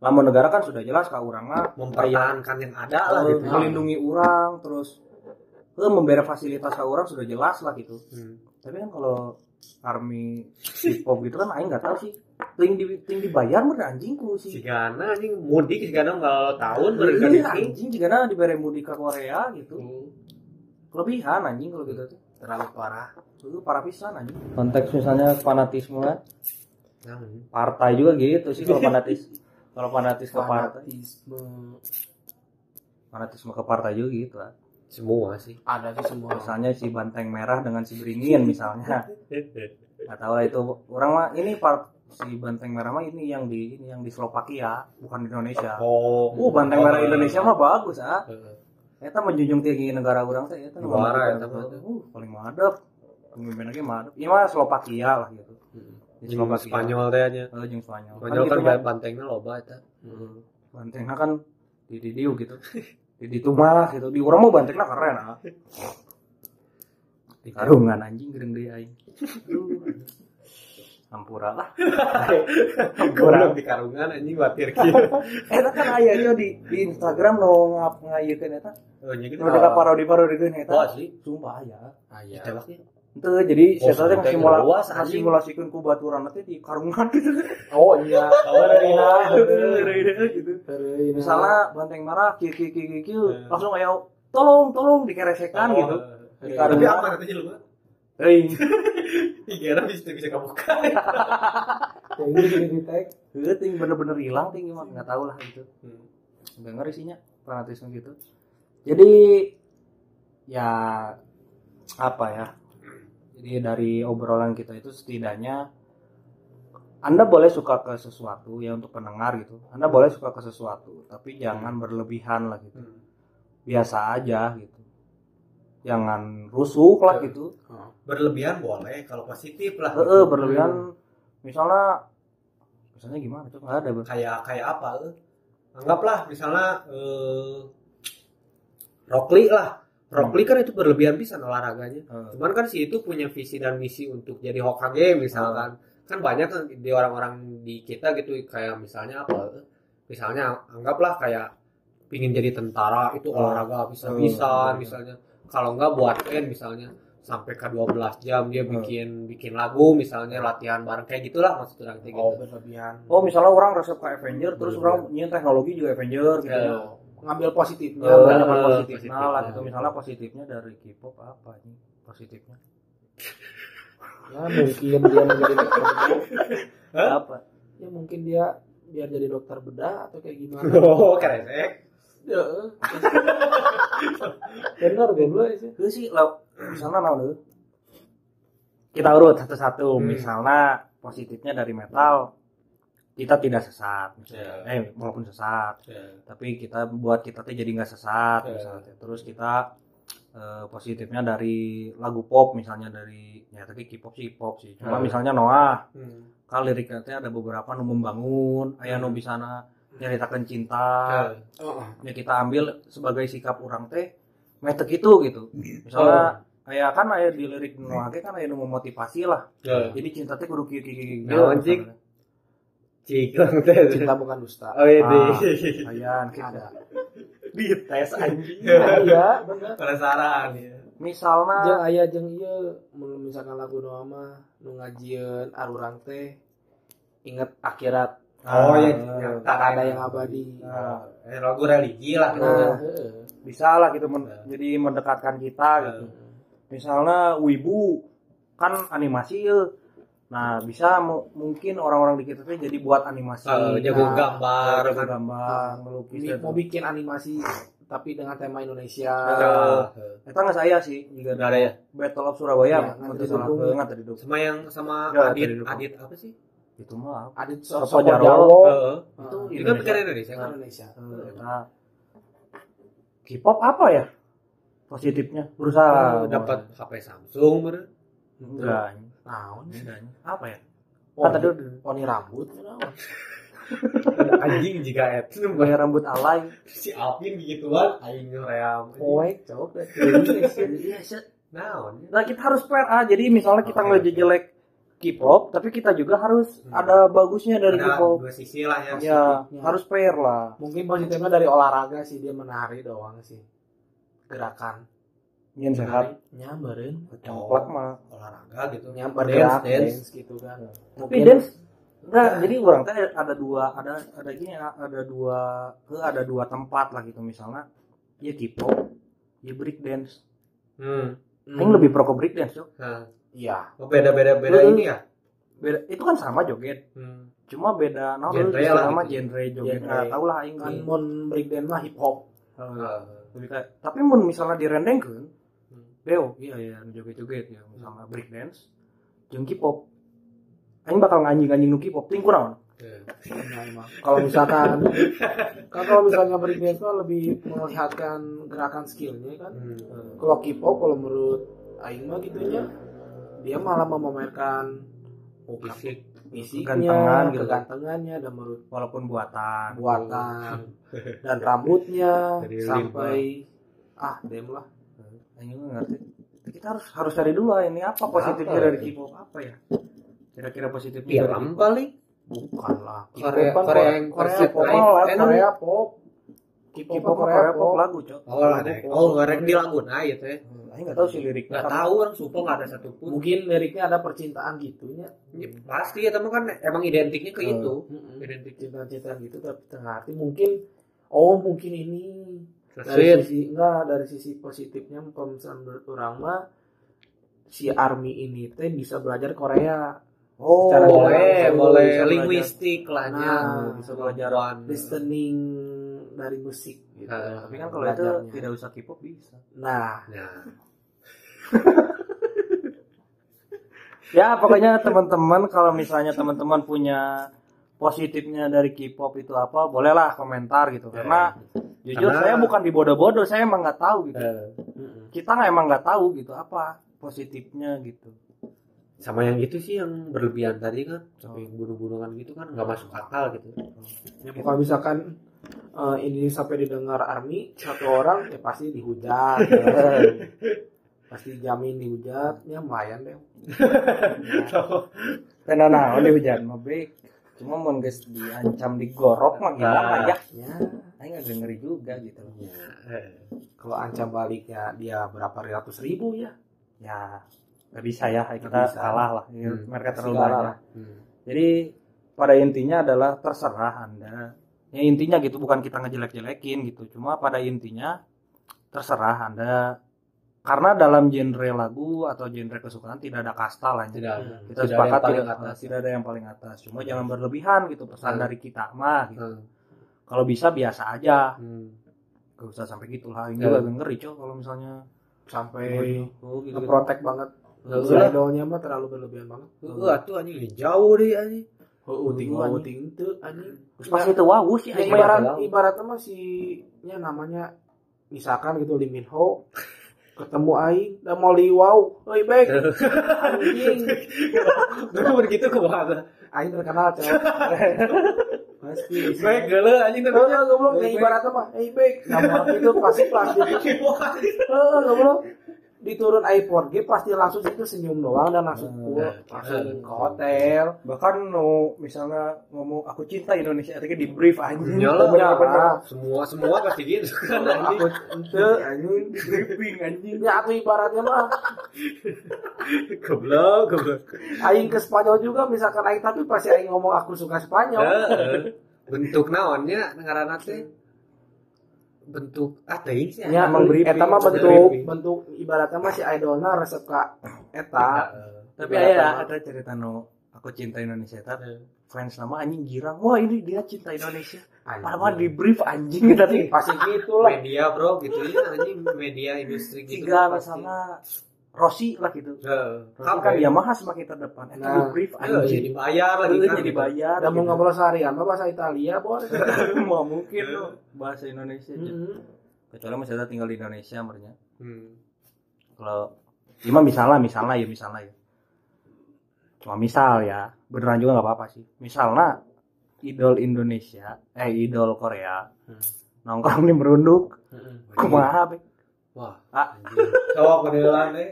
[SPEAKER 2] namun negara kan sudah jelas kak orangnya
[SPEAKER 1] mempertahankan yang ada lah
[SPEAKER 2] eh,
[SPEAKER 1] gitu.
[SPEAKER 2] melindungi orang terus eh, memberi fasilitas ke orang sudah jelas lah gitu.
[SPEAKER 1] Hmm.
[SPEAKER 2] tapi kan kalau army hip hop gitu kan aing nggak tahu sih. Ting di ting dibayar mah anjing ku sih
[SPEAKER 1] Sigana anjing mudik sigana kalau tahun
[SPEAKER 2] Iya,
[SPEAKER 1] berkali
[SPEAKER 2] anjing jika na diberi mudik ke Korea gitu. Kelebihan anjing kalau gitu. Tuh
[SPEAKER 3] Terlalu parah.
[SPEAKER 2] itu parah pisan anjing. Konteks misalnya fanatisme kan. Partai juga gitu sih kalau fanatis kalau fanatis ke partai
[SPEAKER 3] Fanatisme.
[SPEAKER 2] fanatisme ke partai juga gitu lah
[SPEAKER 1] semua sih.
[SPEAKER 3] Ada sih semua.
[SPEAKER 2] misalnya si banteng merah dengan si beringin misalnya. Nggak tahu lah itu orang mah ini par si banteng merah mah ini yang di ini yang di Slovakia bukan di Indonesia.
[SPEAKER 1] Oh.
[SPEAKER 2] Uh banteng merah Indonesia mah bagus ah.
[SPEAKER 1] Heeh.
[SPEAKER 2] Eta menjunjung tinggi negara orang teh eta mah
[SPEAKER 1] eta mah.
[SPEAKER 2] uh, paling madep. Pemimpin lagi madep. Ieu mah Slovakia lah gitu Slovakia
[SPEAKER 1] Spanyol teh nya.
[SPEAKER 2] Oh jeung Spanyol.
[SPEAKER 1] Spanyol kan
[SPEAKER 2] gitu mah,
[SPEAKER 1] bantengnya loba eta.
[SPEAKER 2] Bantengna kan di di dieu gitu. Di di itu malah gitu. Di urang mah bantengna keren ah. Di karungan anjing geureung deui aing. Hampura lah.
[SPEAKER 1] Goblok di karungan anjing watir kieu.
[SPEAKER 2] Eta kan aya ieu di di Instagram no ngap ngayekeun eta.
[SPEAKER 1] Oh nya gitu.
[SPEAKER 2] Dekat parodi-parodikeun
[SPEAKER 1] oh
[SPEAKER 2] eta.
[SPEAKER 1] Sih
[SPEAKER 2] sumpah aya.
[SPEAKER 3] Aya.
[SPEAKER 2] Itu jadi
[SPEAKER 1] Oh,
[SPEAKER 2] saya tadi
[SPEAKER 1] sampai
[SPEAKER 2] simula
[SPEAKER 1] luas, anjing.
[SPEAKER 2] simulasikan ku baturan nanti di karungan gitu.
[SPEAKER 3] Oh iya.
[SPEAKER 2] gitu.
[SPEAKER 3] Misalnya
[SPEAKER 2] Misalnya banteng marah kieu kieu kieu kieu langsung ayo tolong tolong dikeresekan gitu. Di
[SPEAKER 1] tapi apa nanti lu
[SPEAKER 2] Euy,
[SPEAKER 1] Kira bisa bisa kebuka
[SPEAKER 3] kayak gitu gini di tag.
[SPEAKER 2] heuh ting bener-bener hilang ting mah enggak tahu lah gitu.
[SPEAKER 1] Hmm.
[SPEAKER 2] Enggak ngeri sihnya fanatisme gitu. Jadi ya apa ya? Jadi dari obrolan kita itu setidaknya Anda boleh suka ke sesuatu ya untuk pendengar gitu. Anda boleh suka ke sesuatu, tapi jangan berlebihan lah gitu. Biasa aja gitu. Jangan rusuh lah gitu.
[SPEAKER 1] berlebihan boleh kalau positif lah
[SPEAKER 2] Eh, eh, berlebihan misalnya misalnya gimana tuh nggak ada
[SPEAKER 1] kayak kayak apa anggaplah misalnya eh, Rockly lah Rockly kan itu berlebihan bisa olahraganya
[SPEAKER 2] Eh,
[SPEAKER 1] cuman kan si itu punya visi dan misi untuk jadi Hokage misalkan kan banyak kan di orang-orang di kita gitu kayak misalnya apa misalnya anggaplah kayak pingin jadi tentara itu
[SPEAKER 2] Oh.
[SPEAKER 1] olahraga bisa-bisa
[SPEAKER 2] Oh.
[SPEAKER 1] misalnya kalau enggak buat band misalnya sampai ke 12 jam dia
[SPEAKER 2] Hmm.
[SPEAKER 1] bikin bikin lagu misalnya latihan bareng kayak gitulah maksudnya kayak
[SPEAKER 3] Oh
[SPEAKER 1] gitu
[SPEAKER 3] berlebihan.
[SPEAKER 2] Oh misalnya orang resep ke Avenger terus orang nyiin teknologi juga Avenger gitu.
[SPEAKER 1] Ya.
[SPEAKER 3] Ngambil positifnya.
[SPEAKER 2] Ya,
[SPEAKER 1] Eh,
[SPEAKER 2] banyak positif.
[SPEAKER 1] positif.
[SPEAKER 2] Nah, lah itu misalnya positifnya dari K-pop apa nih? Positifnya.
[SPEAKER 3] Ya mungkin dia menjadi dokter bedah.
[SPEAKER 2] Apa?
[SPEAKER 3] Ya mungkin dia biar jadi dokter bedah atau kayak gimana.
[SPEAKER 1] oh keren
[SPEAKER 3] Ya. Benar goblok sih.
[SPEAKER 2] Itu sih lo misalnya naon dulu. Kita urut satu-satu.
[SPEAKER 1] Hmm.
[SPEAKER 2] Misalnya positifnya dari metal kita tidak sesat misalnya.
[SPEAKER 1] Ya.
[SPEAKER 2] Eh walaupun sesat,
[SPEAKER 1] Ya.
[SPEAKER 2] tapi kita buat kita tuh jadi nggak sesat
[SPEAKER 1] Ya.
[SPEAKER 2] misalnya. Terus kita eh, positifnya dari lagu pop misalnya dari ya tapi K-pop sih pop sih. Cuma
[SPEAKER 1] Hmm.
[SPEAKER 2] misalnya Noah
[SPEAKER 1] Hmm.
[SPEAKER 2] kan liriknya teh ada beberapa nu membangun aya nu bisa nyaritakeun cinta
[SPEAKER 1] Ya.
[SPEAKER 3] Oh,
[SPEAKER 2] ya kita ambil sebagai sikap orang teh metek itu gitu misalnya kayak kan aya di lirik nu age kan aya nu memotivasi lah
[SPEAKER 1] Ya.
[SPEAKER 2] jadi cinta teh kudu kieu kieu kieu
[SPEAKER 1] Naon, Cik? Cikong teh.
[SPEAKER 3] cinta bukan dusta.
[SPEAKER 1] Oh iya.
[SPEAKER 2] Ah.
[SPEAKER 1] di.
[SPEAKER 2] ayan
[SPEAKER 3] Ada.
[SPEAKER 2] di tes anjing
[SPEAKER 3] Iya, benar.
[SPEAKER 1] Penasaran ya.
[SPEAKER 3] Jeung
[SPEAKER 2] misalnya
[SPEAKER 3] aya jeung ieu mun misalkan lagu mah nu ngajieun arurang teh inget akhirat
[SPEAKER 1] Oh
[SPEAKER 2] Ah,
[SPEAKER 1] ya,
[SPEAKER 3] tak ada yang abadi
[SPEAKER 2] Nah,
[SPEAKER 1] Eh, lagu religi lah gitu.
[SPEAKER 3] nah
[SPEAKER 2] bisa lah gitu men- jadi mendekatkan kita gitu. Misalnya Wibu kan animasi ya. Nah, bisa mu- mungkin orang-orang di kita tuh jadi buat animasi.
[SPEAKER 1] Eh, jago
[SPEAKER 3] Nah,
[SPEAKER 1] gambar
[SPEAKER 2] jago
[SPEAKER 1] kan.
[SPEAKER 2] gambar, melukis.
[SPEAKER 3] ini mau bikin animasi tapi dengan tema Indonesia
[SPEAKER 1] Ah,
[SPEAKER 2] Itu nggak saya sih, juga
[SPEAKER 1] Nggak ada ya?
[SPEAKER 2] Battle of Surabaya,
[SPEAKER 3] Ya,
[SPEAKER 2] nggak
[SPEAKER 3] nggak
[SPEAKER 2] tadi
[SPEAKER 3] didukung.
[SPEAKER 2] nggak tadi dukung.
[SPEAKER 1] sama yang sama
[SPEAKER 2] Ya,
[SPEAKER 1] Adit. Adit apa sih?
[SPEAKER 2] Itu mah
[SPEAKER 3] ada
[SPEAKER 2] Sopo Jarwo.
[SPEAKER 1] Heeh.
[SPEAKER 2] itu
[SPEAKER 1] Itu kan bikin Indonesia kan.
[SPEAKER 3] Indonesia
[SPEAKER 2] Nah, K-pop apa ya? Positifnya berusaha
[SPEAKER 1] Oh, dapat HP Samsung bener.
[SPEAKER 2] Enggak.
[SPEAKER 3] naon
[SPEAKER 2] Enggak. Apa ya?
[SPEAKER 3] oh,
[SPEAKER 2] Kan tadi udah
[SPEAKER 3] poni rambut
[SPEAKER 1] Anjing jika itu
[SPEAKER 2] gaya rambut alay.
[SPEAKER 1] si Alvin gituan aing ream.
[SPEAKER 3] poek cok
[SPEAKER 2] Iya, sih.
[SPEAKER 1] Naon?
[SPEAKER 2] Nah, kita harus fair ah. Jadi misalnya kita
[SPEAKER 1] Oke,
[SPEAKER 2] ngeliat
[SPEAKER 1] oke.
[SPEAKER 2] jelek K-pop, tapi kita juga harus
[SPEAKER 1] Hmm.
[SPEAKER 2] ada bagusnya dari
[SPEAKER 1] Ada
[SPEAKER 2] K-pop.
[SPEAKER 1] dua sisi lah ya.
[SPEAKER 2] Ya, harus fair lah.
[SPEAKER 3] mungkin positifnya dari olahraga sih dia menari doang sih gerakan
[SPEAKER 2] Yang sehat.
[SPEAKER 3] nyamberin
[SPEAKER 2] Congklak mah.
[SPEAKER 1] olahraga gitu.
[SPEAKER 3] nyamber
[SPEAKER 1] Dance, dance.
[SPEAKER 3] dance gitu kan
[SPEAKER 2] Tapi dance enggak, jadi orang teh ada dua ada ada gini ada dua ke ada dua tempat lah gitu misalnya ya K-pop, ya break dance.
[SPEAKER 1] Hmm.
[SPEAKER 2] Yang lebih pro ke break dance, Cok.
[SPEAKER 1] Nah,
[SPEAKER 3] iya
[SPEAKER 1] oh, beda-beda beda
[SPEAKER 2] Hmm.
[SPEAKER 1] ini ya.
[SPEAKER 2] Beda, itu kan sama joget,
[SPEAKER 1] Hmm.
[SPEAKER 2] cuma beda nah
[SPEAKER 1] Genre lah
[SPEAKER 2] sama
[SPEAKER 1] gitu.
[SPEAKER 2] genre joget.
[SPEAKER 3] Genre.
[SPEAKER 2] Nggak tahu lah aing
[SPEAKER 3] kan mon breakdance mah hip hop
[SPEAKER 2] Lebih kayak tapi mun misalnya direndengkeun
[SPEAKER 1] Hmm.
[SPEAKER 2] Beo, iya iya joget-joget ya misalnya break dance jeung K-pop. Aing bakal nganjing-nganjing nu K-pop ting kunaon?
[SPEAKER 3] Nah, emang. kalau misalkan kan kalau misalnya breakdance mah lebih melihatkan gerakan skillnya kan
[SPEAKER 1] Hmm.
[SPEAKER 3] kalau K-pop kalau menurut Aing mah gitunya dia malah memamerkan oh,
[SPEAKER 1] Fisik.
[SPEAKER 3] fisiknya,
[SPEAKER 2] gitu.
[SPEAKER 3] kegantengannya dan menurut
[SPEAKER 2] Walaupun buatan.
[SPEAKER 3] buatan dan rambutnya sampai ah dem lah
[SPEAKER 2] Aing juga ngerti. Kita harus harus cari dulu ah, ini apa positifnya
[SPEAKER 1] Apa?
[SPEAKER 2] dari K-pop apa ya? Kira-kira positifnya dari
[SPEAKER 1] Film paling.
[SPEAKER 3] bukan lah
[SPEAKER 1] Korea-
[SPEAKER 3] K-pop kan
[SPEAKER 1] Korea yang
[SPEAKER 3] Korea pop
[SPEAKER 1] Korea.
[SPEAKER 3] lah, Korea pop
[SPEAKER 2] K-pop
[SPEAKER 3] K-pop
[SPEAKER 2] Korea,
[SPEAKER 3] Korea
[SPEAKER 2] pop lagu, Cok.
[SPEAKER 1] Oh lah deh. Oh ngerek di lagu nah gitu ya.
[SPEAKER 2] Aing enggak tahu sih liriknya.
[SPEAKER 1] Nggak tahu orang sumpah nggak ada satupun.
[SPEAKER 3] mungkin liriknya ada percintaan gitunya
[SPEAKER 1] Ya, pasti ya teman kan emang identiknya ke
[SPEAKER 2] Hmm.
[SPEAKER 1] itu.
[SPEAKER 3] Mm-mm.
[SPEAKER 1] Identik.
[SPEAKER 3] cinta-cinta gitu tapi tengah hati mungkin oh mungkin ini dari sisi enggak dari sisi positifnya kalau misalnya menurut orang mah si army ini teh bisa belajar Korea
[SPEAKER 2] Oh,
[SPEAKER 3] Secara
[SPEAKER 1] boleh,
[SPEAKER 3] Bisa
[SPEAKER 1] boleh
[SPEAKER 2] belajar.
[SPEAKER 1] linguistik lah nya.
[SPEAKER 3] Nah,
[SPEAKER 2] bisa belajar
[SPEAKER 3] listening dari musik gitu.
[SPEAKER 1] Ah,
[SPEAKER 2] Tapi kan kalau itu tidak usah K-pop bisa.
[SPEAKER 3] nah
[SPEAKER 1] Nah,
[SPEAKER 2] Ya, pokoknya teman-teman kalau misalnya teman-teman punya positifnya dari K-pop itu apa, bolehlah komentar gitu. Karena jujur
[SPEAKER 1] Karena-
[SPEAKER 2] saya bukan dibodoh-bodoh, saya emang nggak tahu gitu.
[SPEAKER 1] eh,
[SPEAKER 3] mm-mm.
[SPEAKER 2] Kita nggak emang nggak tahu gitu apa positifnya gitu.
[SPEAKER 1] sama yang itu sih yang berlebihan tadi kan, sampai bunuh-bunuhan gitu kan nggak masuk akal gitu.
[SPEAKER 3] ya, kalau misalkan eh, ini sampai didengar army satu orang ya pasti dihujat pasti jamin dihujat ya lumayan deh
[SPEAKER 2] Karena nah, di hujan mah baik. Cuma mau guys diancam digorok mah gimana
[SPEAKER 1] Nah.
[SPEAKER 2] ya?
[SPEAKER 3] ya
[SPEAKER 2] Aing agak ngeri juga gitu.
[SPEAKER 1] Ya, eh.
[SPEAKER 3] kalau ancam baliknya dia berapa ratus ribu ya
[SPEAKER 2] Ya, nggak bisa ya, kita
[SPEAKER 3] bisa.
[SPEAKER 2] kalah lah. Ya,
[SPEAKER 1] Hmm.
[SPEAKER 2] Mereka terlalu banyak.
[SPEAKER 3] lah.
[SPEAKER 1] Hmm.
[SPEAKER 2] Jadi pada intinya adalah terserah Anda. Ya intinya gitu bukan kita ngejelek-jelekin gitu. Cuma pada intinya terserah Anda. Karena dalam genre lagu atau genre kesukaan tidak ada kasta lah.
[SPEAKER 1] Tidak ada.
[SPEAKER 2] Kita
[SPEAKER 1] Tidak ada
[SPEAKER 2] sepakat
[SPEAKER 1] yang paling
[SPEAKER 2] tidak,
[SPEAKER 1] atas.
[SPEAKER 2] tidak ada yang paling atas. Cuma jangan berlebihan gitu pesan
[SPEAKER 1] Hmm.
[SPEAKER 2] dari kita mah. Gitu.
[SPEAKER 1] Hmm.
[SPEAKER 2] Kalau bisa biasa aja.
[SPEAKER 1] Hmm.
[SPEAKER 2] Gak usah sampai gitu lah. Ini
[SPEAKER 1] Ya.
[SPEAKER 2] juga ngeri cok kalau misalnya
[SPEAKER 3] sampai
[SPEAKER 2] oh, gitu, gitu.
[SPEAKER 3] ngeprotek banget si
[SPEAKER 1] usah.
[SPEAKER 3] idolnya mah terlalu berlebihan banget
[SPEAKER 1] Uh, atuh anjing jauh deh anjing.
[SPEAKER 3] oh oh
[SPEAKER 2] anjing.
[SPEAKER 3] uting itu anjing
[SPEAKER 2] Terus pas itu wow sih
[SPEAKER 3] ya
[SPEAKER 2] aing
[SPEAKER 3] ibarat ibaratnya mah si nya namanya misalkan gitu Lee Min Ho ketemu aing dan mau li wow oi baik anjing
[SPEAKER 1] Dulu begitu ke mana?
[SPEAKER 3] aing terkenal cewek pasti.
[SPEAKER 1] Baik geuleuh anjing
[SPEAKER 3] Eh, eh, goblok, ya ibaratnya mah, eh baik, nama itu pasti plastik. Eh, goblok. Diturun airport G pasti langsung itu senyum doang dan langsung
[SPEAKER 2] Hmm.
[SPEAKER 3] pulang langsung ke hotel.
[SPEAKER 2] Bahkan no misalnya ngomong aku cinta Indonesia tapi di brief anjing.
[SPEAKER 1] Nyala,
[SPEAKER 3] Bener-bener.
[SPEAKER 1] semua semua pasti gitu. Kan
[SPEAKER 3] aku ente
[SPEAKER 2] anjing briefing anjing.
[SPEAKER 3] Ya aku ibaratnya mah.
[SPEAKER 1] Goblok goblok.
[SPEAKER 3] Aing ke Spanyol juga misalkan aing tapi pasti aing ngomong aku suka Spanyol.
[SPEAKER 1] Bentuk naonnya ngaranna teh bentuk ah teuing sih
[SPEAKER 3] ya
[SPEAKER 2] emang briefing.
[SPEAKER 3] eta mah bentuk bentuk ibaratnya mah si idolna resep ka eta.
[SPEAKER 2] Tapi ya ada cerita no aku cinta Indonesia tapi fans nama anjing girang. Wah ini dia cinta Indonesia. Padahal di brief anjing tapi
[SPEAKER 3] pasti gitu lah.
[SPEAKER 1] Media bro gitu. Ya anjing media industri gitu
[SPEAKER 2] tiga
[SPEAKER 1] pasti.
[SPEAKER 2] Misalnya Rossi lah gitu
[SPEAKER 1] Heeh.
[SPEAKER 2] Rossi kan Yamaha semakin terdepan eta
[SPEAKER 3] Nah.
[SPEAKER 2] brief
[SPEAKER 1] Heeh, jadi
[SPEAKER 2] anjing
[SPEAKER 1] bayar lagi
[SPEAKER 2] Heeh,
[SPEAKER 1] kan
[SPEAKER 2] jadi bayar
[SPEAKER 3] dan mau
[SPEAKER 2] gitu.
[SPEAKER 3] ngobrol seharian bahasa Italia boleh
[SPEAKER 2] mau mungkin loh bahasa Indonesia aja.
[SPEAKER 3] Hmm.
[SPEAKER 2] kecuali masih ada tinggal di Indonesia merenya
[SPEAKER 1] Hmm.
[SPEAKER 2] kalau cuma misalnya misalnya ya misalnya ya cuma misal ya beneran juga nggak apa-apa sih misalnya idol Indonesia eh idol Korea
[SPEAKER 1] Hmm.
[SPEAKER 2] nongkrong di merunduk
[SPEAKER 1] Iya.
[SPEAKER 2] kumaha
[SPEAKER 1] wah.
[SPEAKER 2] Ah.
[SPEAKER 1] cowok kedelan deh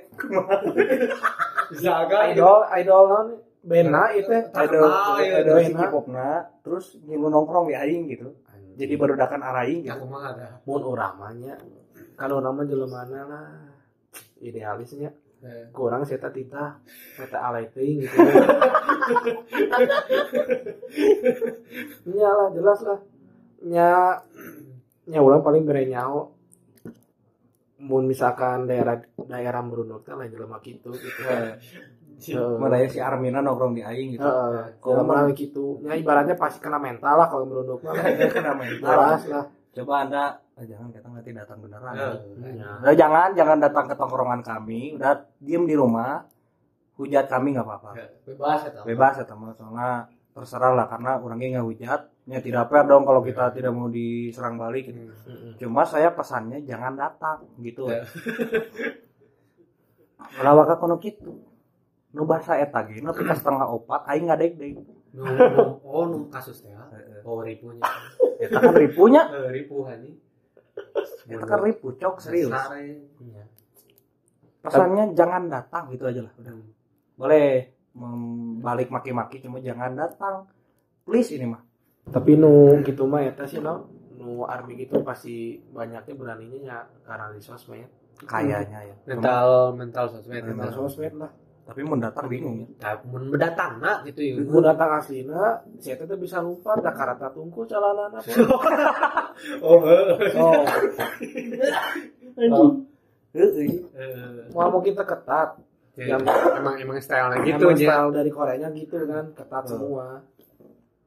[SPEAKER 1] jaga
[SPEAKER 3] idol idol non bena itu
[SPEAKER 2] idol
[SPEAKER 1] Terkenal, ya,
[SPEAKER 2] idol si
[SPEAKER 3] Bena.
[SPEAKER 2] K-popna terus ngilu nongkrong di aing gitu. Jadi berudakan araing
[SPEAKER 1] ya
[SPEAKER 2] gitu.
[SPEAKER 1] Aku mah ada.
[SPEAKER 3] Mun uramanya kalau nama jelemana lah. Idealisnya. Kurang saya tita meta alay teuing gitu. Iya lah jelas lah. Nya nya ulang paling bere mun misalkan daerah daerah merunduk teh lain jelema kitu gitu. Heeh.
[SPEAKER 2] mana ya si Armina nongkrong di aing gitu.
[SPEAKER 3] Heeh.
[SPEAKER 2] Kalau
[SPEAKER 3] Jelema lagi gitu nya ibaratnya pasti kena mental lah kalau merunduk mah
[SPEAKER 2] kena mental.
[SPEAKER 3] Jelas lah.
[SPEAKER 2] Coba anda ah, jangan kita nanti datang beneran.
[SPEAKER 3] Nya.
[SPEAKER 2] Udah jangan jangan datang ke tongkrongan kami. Udah diem di rumah. Hujat kami nggak apa-apa.
[SPEAKER 1] Bebas ya
[SPEAKER 2] bebas ya teman soalnya terserah lah karena orangnya nggak hujat ya tidak fair dong kalau kita tidak mau diserang balik gitu.
[SPEAKER 3] Heeh.
[SPEAKER 2] cuma saya pesannya jangan datang gitu.
[SPEAKER 1] Ya.
[SPEAKER 2] Lawaka kono gitu nu bahasa eta ge nu pika setengah opat aing ngadeg deg
[SPEAKER 1] nu nu oh nu kasus teh oh ripunya.
[SPEAKER 2] Eta kan ripunya?
[SPEAKER 1] Ribu hani
[SPEAKER 2] eta kan ripu cok serius.
[SPEAKER 1] Sare.
[SPEAKER 2] pesannya jangan datang gitu aja lah. Udah.
[SPEAKER 1] Hmm.
[SPEAKER 2] boleh membalik maki-maki cuma jangan datang. Please ini mah.
[SPEAKER 3] Tapi nu gitu mah eta sih no nu army gitu pasti banyaknya beraninya ya karena di sosmed.
[SPEAKER 2] Kayaknya ya.
[SPEAKER 1] Mental mental sosmed mental
[SPEAKER 3] sosmed lah.
[SPEAKER 2] Tapi mau datang bingung ya.
[SPEAKER 1] Nah, mun mendatang nak gitu ya.
[SPEAKER 3] Mun datang aslina, saya teh bisa lupa da karata tungku calanana.
[SPEAKER 1] oh.
[SPEAKER 3] Oh,
[SPEAKER 2] oh. Heeh.
[SPEAKER 1] Eh,
[SPEAKER 3] mau mau kita ketat.
[SPEAKER 1] Ya,
[SPEAKER 3] Yang
[SPEAKER 1] emang emang style gitu
[SPEAKER 3] emang
[SPEAKER 1] ya
[SPEAKER 3] style dari Koreanya gitu kan, ketat
[SPEAKER 2] Oh.
[SPEAKER 3] semua.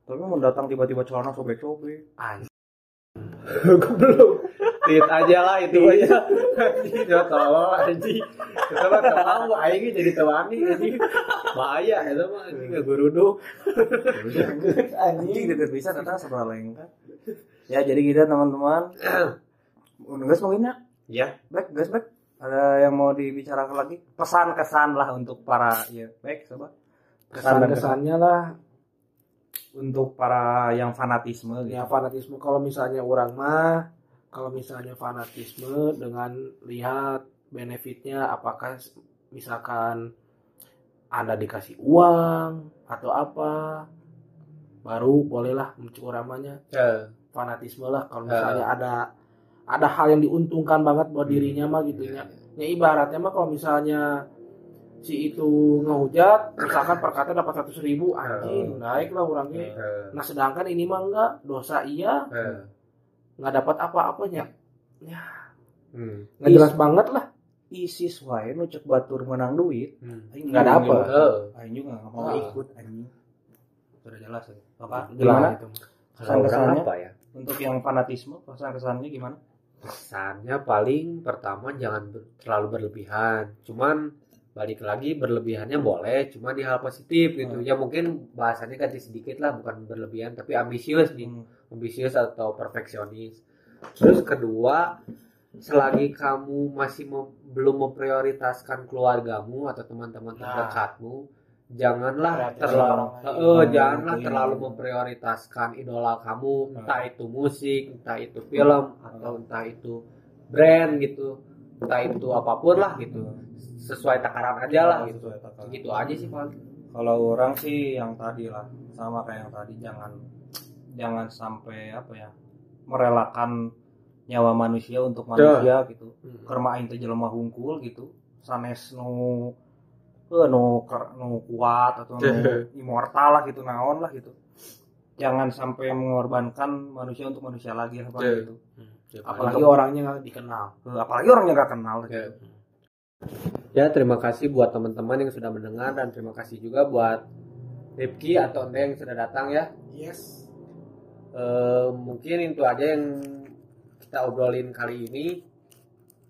[SPEAKER 2] tapi mau datang tiba-tiba celana sobek-sobek.
[SPEAKER 3] Anjing.
[SPEAKER 1] belum tit aja lah itu aja. Anjing ya tolong anjing. Kita mah tahu aing jadi tawani anjing. Bahaya itu mah anjing ngaguruduk
[SPEAKER 2] anjing. Deket bisa datang sebelah lengkap ya jadi gitu teman-teman. Udah guys mungkinnya
[SPEAKER 1] ya.
[SPEAKER 2] Baik guys baik ada yang mau dibicarakan lagi? Pesan-kesan lah untuk para ya baik coba. Kesan kesan
[SPEAKER 3] Kesan-kesannya lah.
[SPEAKER 2] untuk para yang fanatisme gitu.
[SPEAKER 3] ya fanatisme. Kalau misalnya orang mah kalau misalnya fanatisme dengan lihat benefitnya apakah misalkan anda dikasih uang atau apa baru bolehlah mencuramanya
[SPEAKER 1] Eh,
[SPEAKER 3] fanatisme lah. Kalau misalnya ada ada hal yang diuntungkan banget buat dirinya mah gitu ya. Ya ibaratnya mah kalau misalnya si itu ngehujat, misalkan perkata dapat seratus ribu, anjing naik lah orangnya. Nah sedangkan ini mah enggak, dosa iya, nggak dapat apa-apanya. Ya
[SPEAKER 1] Hmm.
[SPEAKER 3] nggak jelas banget lah.
[SPEAKER 2] isis wae nu cek batur menang duit
[SPEAKER 1] Hmm.
[SPEAKER 2] aing
[SPEAKER 3] Nggak
[SPEAKER 2] juga.
[SPEAKER 1] Eh,
[SPEAKER 2] aing juga nggak mau ikut anjing sudah jelas ya apa
[SPEAKER 3] Jelas
[SPEAKER 2] gimana
[SPEAKER 3] itu.
[SPEAKER 2] kesan-kesannya
[SPEAKER 1] apa ya
[SPEAKER 2] untuk yang fanatisme kesan-kesannya gimana
[SPEAKER 1] kesannya paling pertama jangan ber- terlalu berlebihan cuman balik lagi berlebihannya boleh cuma di hal positif gitu
[SPEAKER 2] Hmm.
[SPEAKER 1] ya mungkin bahasannya ganti sedikit lah bukan berlebihan tapi ambisius nih
[SPEAKER 2] Hmm.
[SPEAKER 1] ambisius atau perfeksionis terus kedua selagi kamu masih mem- belum memprioritaskan keluargamu atau teman-teman
[SPEAKER 3] Nah.
[SPEAKER 1] Janganlah terlalu eh, janganlah
[SPEAKER 2] itu
[SPEAKER 1] terlalu memprioritaskan idola kamu
[SPEAKER 2] Hmm.
[SPEAKER 1] entah itu musik entah itu film atau entah itu brand gitu entah itu apa pun lah gitu. Sesuai takaran aja lah gitu.
[SPEAKER 2] Sesuai takaran.
[SPEAKER 1] gitu aja sih pak.
[SPEAKER 2] Kalau orang sih yang tadi lah sama kayak yang tadi jangan jangan sampai apa ya merelakan nyawa manusia untuk manusia gitu.
[SPEAKER 1] Hmm.
[SPEAKER 2] kerma aing teh jelema hungkul gitu. Sanes nu eh ker- nu kuat atau nu immortal lah gitu naon lah gitu jangan sampai mengorbankan manusia untuk manusia lagi apa
[SPEAKER 1] Iya.
[SPEAKER 2] gitu
[SPEAKER 3] apalagi orangnya nggak dikenal
[SPEAKER 2] Eh, apalagi orang yang gak kenal gitu.
[SPEAKER 1] Ya. Terima kasih buat teman-teman yang sudah mendengar dan terima kasih juga buat Rifki atau Ende yang sudah datang ya.
[SPEAKER 3] yes
[SPEAKER 1] Eh, mungkin itu aja yang kita obrolin kali ini.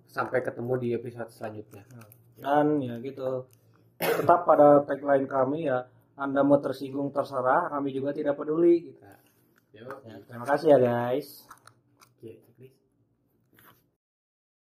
[SPEAKER 1] Sampai ketemu di episode selanjutnya.
[SPEAKER 2] dan ya gitu tetap pada tagline kami ya anda mau tersinggung terserah kami juga tidak peduli gitu.
[SPEAKER 1] Ya,
[SPEAKER 2] Ya, terima kasih ya guys.